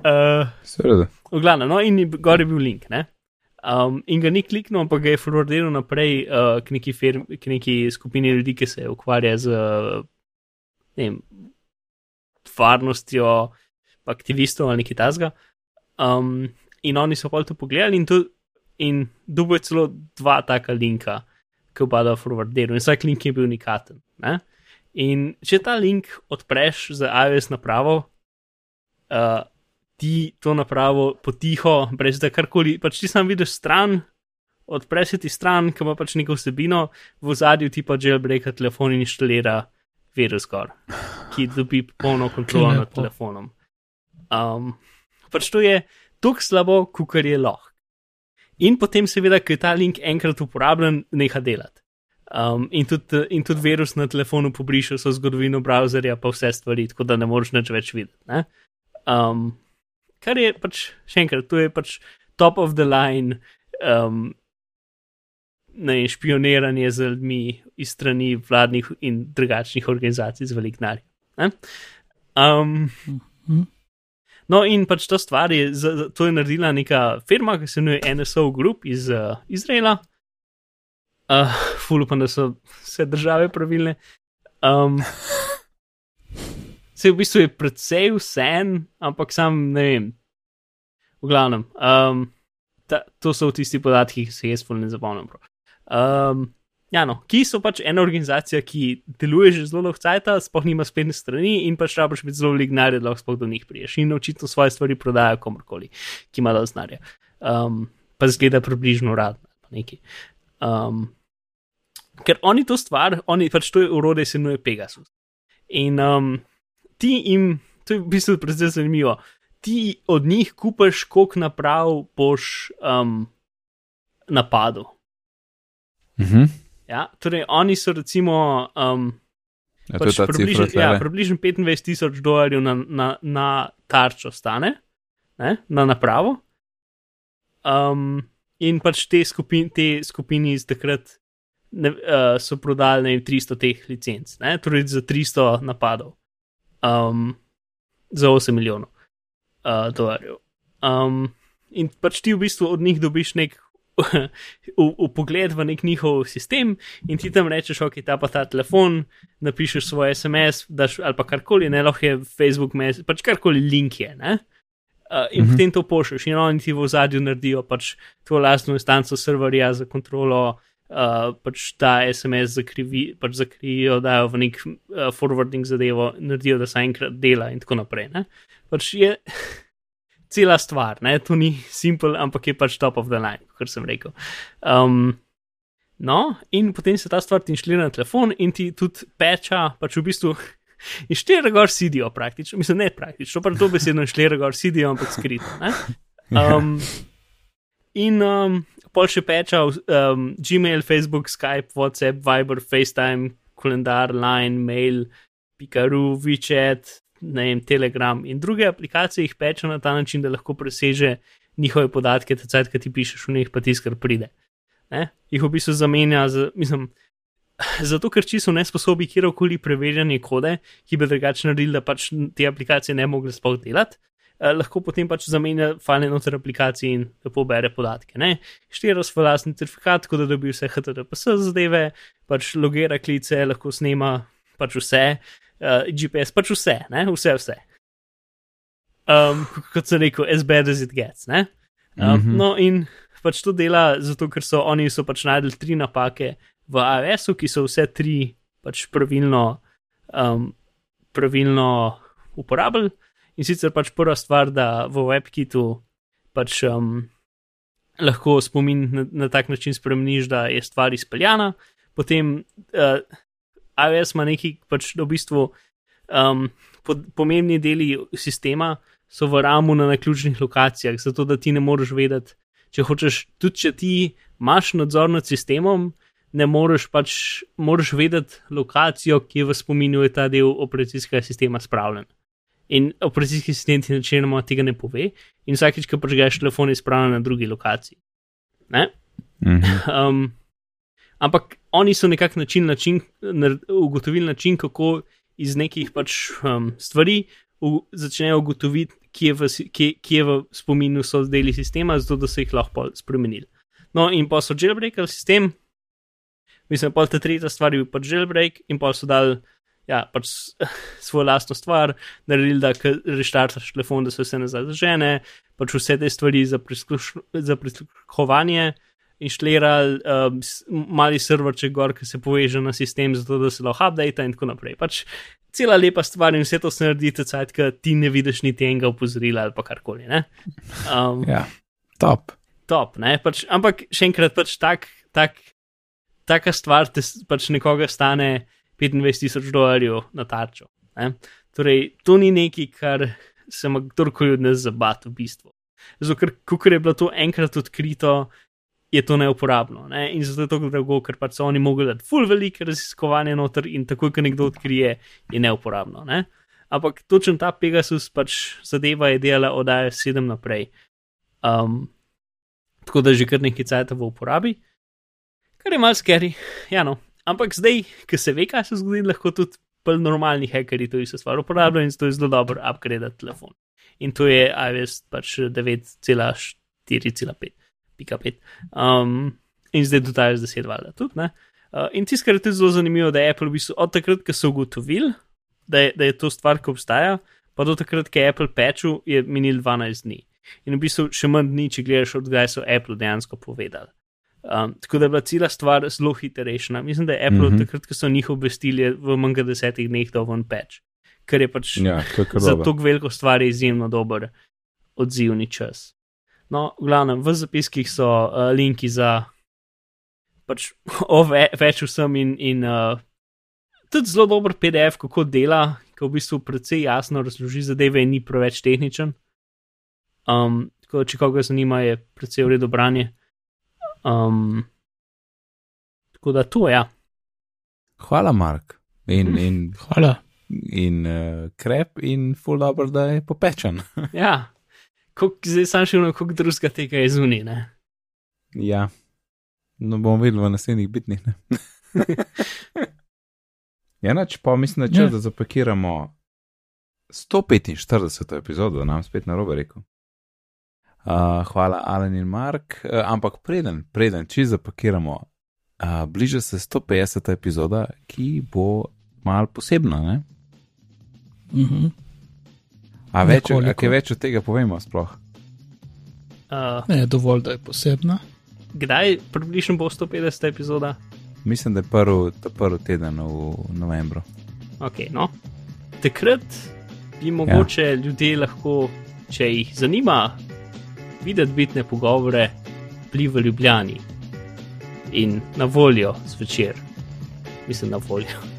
uh,
Seveda.
v glavnem, no in gor je bil link, ne. Um, in ga ni kliknil, ampak ga je forwardiral naprej uh, k, neki firm, k neki skupini ljudi, ki se ukvarja z uh, vem, varnostjo aktivistov ali nekaj tasga. Um, in oni so pa to pogledali in, in je celo dva taka linka, ki oba da forwardiral. In vsak link je bil unikaten. Ne? In če ta link odpreš za iOS napravo, uh, ti to napravo potiho, brez da karkoli, pač ti sam vidiš stran, odpreš ti stran, ki ima pač neko vsebino, v zadju ti pa jailbreaka telefon in inštalira virus gor, ki dobi polno kontrolo nad telefonom. Um, pač to je tako slabo, kot je lahko. In potem, seveda, ko je ta link enkrat uporabljen, neha delati. Um, in, tudi, in tudi virus na telefonu pobriše so zgodovino browserja, pa vse stvari, tako da ne moreš nič več videti. Um, kar je pač, še enkrat, to je pač top of the line, um, ne špioniranje z ljudmi iz strani vladnih in drugačnih organizacij z velik denar. Um, no, in pač to stvar je, to je naredila neka firma, ki se imenuje NSO Group iz uh, Izraela. Uh, ful upam, da so vse države pravilne. Um, se v bistvu je predvsej vse, ampak sam ne vem. V glavnem, um, ta, to so tisti podatki, ki se jaz ful ne zapomnim. Um, ja, no, ki so pač ena organizacija, ki deluje že zelo dolgo časa, spoh nima spletne strani in pač rabiš biti zelo lignarje, da lahko do njih priješ in očitno svoje stvari prodajo komorkoli, ki ima dovolj znanja. Um, pa zgleda približno rad. Nekaj. Um, ker oni to stvar, oni pač to urode, se imenuje Pegasus. In um, ti jim, to je v bistvu predvsej zanimivo, ti od njih kupaš, koliko naprav boš um, napadel.
Mhm.
Ja, torej, oni so recimo. Um, Ja, pač približno ja, približn 25 tisoč dolarjev na, na, na tarčo stane, ne, na napravo. Um, in pač te, skupin, te skupini iz takrat ne, uh, so prodali ne, 300 teh licenc, ne? torej za 300 napadov, um, za 8 milijonov uh, dolarjev. Um, in pač ti v bistvu od njih dobiš nek. V pogled v nek njihov sistem, in ti tam rečeš, ok, ta pa ta telefon, napišeš svoj SMS, daš, ali pa karkoli, ne lahko je Facebook, mes, pač karkoli link je. Uh, in -huh. potem to pošlješ, in oni ti v zadju naredijo pač tvojo lastno instanco serverja za kontrolo uh, pač ta SMS zakrivi, pač zakrivijo, dajo v nek uh, forwarding zadevo, naredijo, da se enkrat dela in tako naprej. Ne? Pač je cela stvar, ne? to ni simpel, ampak je pač top of the line, kot sem rekel. Um, no, in potem se ta stvar ti inštalira na telefon in ti tudi peča, pač v bistvu. In štiri gor sidijo praktično, mislim, ne praktično, pač to besedno štiri gor sidijo, ampak skrito. Um, in um, pol še peča um, Gmail, Facebook, Skype, WhatsApp, Viber, FaceTime, kalendar, Line, Mail, Pikaru, WeChat, vem, Telegram in druge aplikacije jih peča na ta način, da lahko preseže njihove podatke, te cajt, ki ti pišeš v njih, pa tiskar pride. Ne? Jih v bistvu zamenja z, mislim, zato ker čisto nesposobi kjerkoli preverjanje kode, ki bi drugače naredili, da pač te aplikacije ne mogle sploh delati. Eh, lahko potem pač zamenja file noter aplikacije in lepo bere podatke. Štiri svoj vlastni certifikat, tako da dobi vse HTTPS zadeve, pač logira klice, lahko snema pač vse, uh, eh, GPS pač vse, ne? vse, vse. Um, kot sem rekel, as bad as it gets. Um, mm -hmm. No, in pač to dela zato, ker so oni so pač najdel tri napake v iOS-u, ki so vse tri pač pravilno, um, pravilno uporabljali. In sicer pač prva stvar, da v WebKitu pač um, lahko spomin na, na tak način spremeniš, da je stvar izpeljana, potem uh, iOS ima neki pač v bistvu um, pod, pomembni deli sistema, so v ramu na ključnih lokacijah, zato da ti ne moreš vedeti, če hočeš, tudi če ti imaš nadzor nad sistemom. Ne moreš pač, moraš vedeti lokacijo, ki je v spominu je ta del operacijskega sistema spravljen. In operacijski sistem ti načeloma tega ne pove, in vsakeč, ko prežgeš telefon, je spravljen na drugi lokaciji. Mm -hmm. um, ampak oni so nekako način, način, ugotovili način, kako iz nekih pač, um, stvari v, začnejo ugotoviti, kje v, kje, kje v spominu so deli sistema, zato da so jih lahko spremenili. No, in pa so jailbreakali sistem, mislim, pa ta tretja stvar je bil pač jailbreak, in pa so dali ja, pač svojo lastno stvar, naredili, da reštartaš telefon, da se vse nazaj zažene, pač vse te stvari za prisluškovanje inštalirali um, mali serverček gor, ki se poveže na sistem, zato da se lahko update in tako naprej. Pač cela lepa stvar in vse to se naredi, tecajt, ki ti ne vidiš niti enega opozorila ali pa karkoli. ne. Um,
Ja, top.
top, ne? Pač, ampak še enkrat, pač tak, tak, taka stvar te pač nekoga stane 25 tisoč dolarjev na tarčo. Ne? Torej, to ni nekaj, kar se ima kdorkoli od nas zabat v bistvu. Zato, ker je bilo to enkrat odkrito, je to neuporabno. Ne? In zato je to drago, ker pač so oni mogli dati full velike raziskovanje noter in takoj, ko nekdo odkrije, je neuporabno. Ne? Ampak točen ta Pegasus pač zadeva je delala od AS7 naprej. Um, tako da že kar nekaj cajta v uporabi, kar je malce scary, ja no. Ampak zdaj, ki se ve, kaj se zgodi, lahko tudi bolj normalni hackerji to isto stvar uporabljajo in zato je zelo dobro upgrade telefon. In to je iOS pač 9,4,5. Um, in zdaj iOS 10 valjda tudi, ne. Uh, in tisto, kar je tudi zelo zanimivo, da je Apple v bistvu od takrat, ko so ugotovili, da je, da je to stvar, ki obstaja, pa do takrat, ko je Apple pečil, je minil 12 dni. In v bistvu še manj dni, če gledaš, odkdaj so Apple dejansko povedali. Um, tako da je bila cela stvar zelo hitra rešena. Mislim, da je Apple mm. -hmm. takrat, ko so njih obvestili, v manj kot desetih dneh dal ven peč, kar je pač
Ja, to
za to veliko stvar je izjemno dober odzivni čas. No, v glavnem, v zapiskih so uh, linki za pač o ve, več vsem in, in uh, tudi zelo dober PDF, kako dela, ki v bistvu precej jasno razloži zadeve in ni preveč tehničen. Um, tako da, če koga zanima, je precej v redu branje. Um, tako da to, ja.
Hvala, Mark. In, in,
Hvala.
in uh, krep, in full dobro, da je popečen.
ja. Kolik, zdaj sem še nekaj drugega tega je zunaj, ne?
ja. No, bomo videli v naslednjih bitnih. ne. ja, noč pa mislim, da če
Ja.
da zapakiramo 145. epizodo, nam spet na robe rekel. Uh, hvala, Alan in Mark. Uh, ampak preden, preden, če zapakiramo, uh, bliža se 150. epizoda, ki bo mal posebna. Ne?
Mhm.
A več, a kaj več od tega povemo sploh?
Uh,
Ne, dovolj, da je posebna.
kdaj približno bo 150 epizoda?
Mislim, da je prvi, ta prvi teden v novembru.
Okay, no. Takrat bi mogoče ja. ljudje lahko, če jih zanima, videti bitne pogovore, bili v Ljubljani in na voljo zvečer. Mislim, na voljo.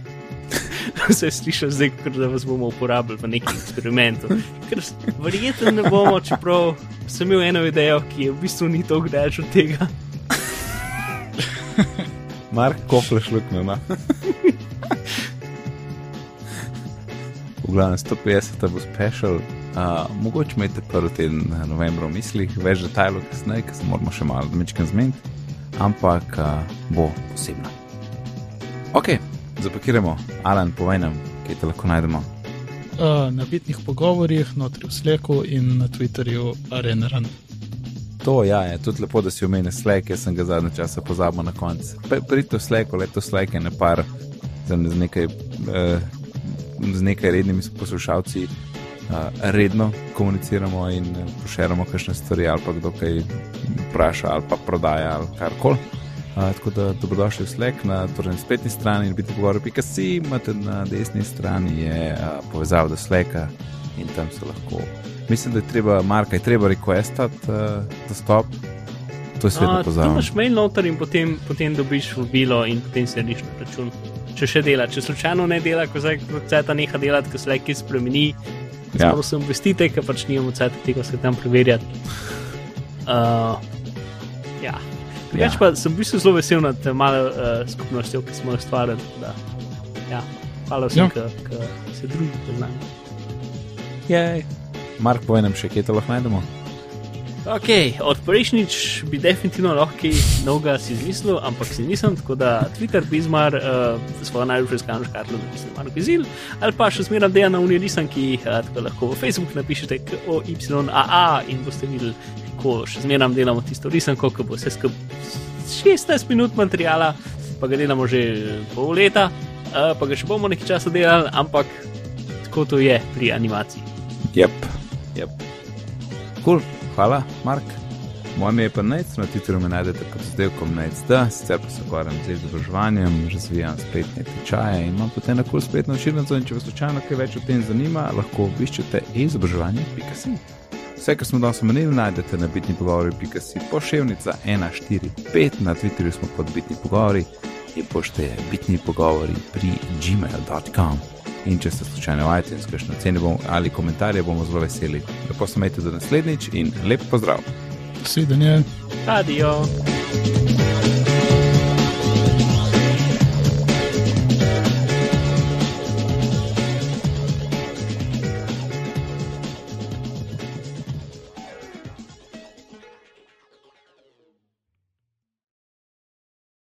Se sliši zdaj, kot da vas bomo uporabljali v nekem eksperimentu. Ker verjetno ne bomo, čeprav sem imel eno idejo, ki je v bistvu ni tako daleč od tega.
Mark Kofleš luknjo. no. v glavnem 150 bo special. Uh, mogoče imate prvi teden novembra v mislih, več detajlov kasneje, ker se moramo še malo mečkam zmeniti, ampak uh, bo posebna. Ok, zapakiramo. Alan, povej nam, kje te lahko najdemo.
Uh, na bitnih pogovorjih, notri v Sleku in na Twitterju Arenaran.
To ja, je tudi lepo, da si omenil Slack, jaz sem ga zadnje čase pozabil na koncu. Pridite v Slack, leto Slack je ne par z, nekaj, uh, z nekaj rednimi poslušalci. Uh, redno komuniciramo in uh, pošeramo kakšne stvari, ali pa kdo kaj vpraša, ali pa prodaja, ali karkoli. Uh, tako da dobrodošli v Slack na, torej na spletni strani in biti pogovor.si, imate na desni strani je uh, povezava do Slacka in tam se lahko. Mislim, da je treba, Marka, je treba requestati uh, dostop. To je svetno
A, Tu
pozorno.
imaš mail noter in potem, potem dobiš vabilo in potem se riš na račun. Če še dela, če slučajno ne dela, ko zdaj ceta neha delati, ko se le kaj spremeni,
Ja.
ja. prosim, obvestite, ker pač nimamo ceta tega se tam preverjati. Uh, ja. Drugač
Ja.
pa sem v bistvu zelo vesel nad eh, malo uh, skupnostjo, ki smo jo ustvarili. Ja, hvala vsem,
Ja.
ki se družite z nami.
Jej. Mark, povej nam še, kje to lahko najdemo.
Ok, od prejšnjič bi definitivno lahko kaj novega si izmislil, ampak si nisem, tako da Twitter, Bizmar, uh, svojo najljubšo iskalno škatlo, da bi se malo izil, ali pa še zmeraj dela na uni risanki, uh, tako lahko v Facebook napišete KOYAA in boste videli, kako še zmeraj delamo tisto risanko, ko bo vse skupaj 16 minut materijala, pa ga delamo že pol leta, uh, pa ga še bomo nekaj časa delali, ampak tako to je pri animaciji.
Jep, jep. Cool. Hvala, Mark. Moje ime je pa Nec, na Twitterju me najdete pod oddelkom Nec, sicer pa se ukvarjam z izobraževanjem, razvijam spletne tečaje in imam potem nekaj spletno učilnico. Če vas slučajno kaj več o tem zanima, lahko obiščete izobraževanje.com. Vse, kar smo danes omenili, najdete na bitni pogovori.com, pošiljka 145, na Twitterju smo pod bitni pogovori in pošteje bitni pogovori pri gmail.com in če ste slučajno iTunes, kakšno ceno bomo ali komentarje, bomo zelo veseli. Lepo se majte do naslednjič in lep pozdrav.
Sedanje.
Adijo.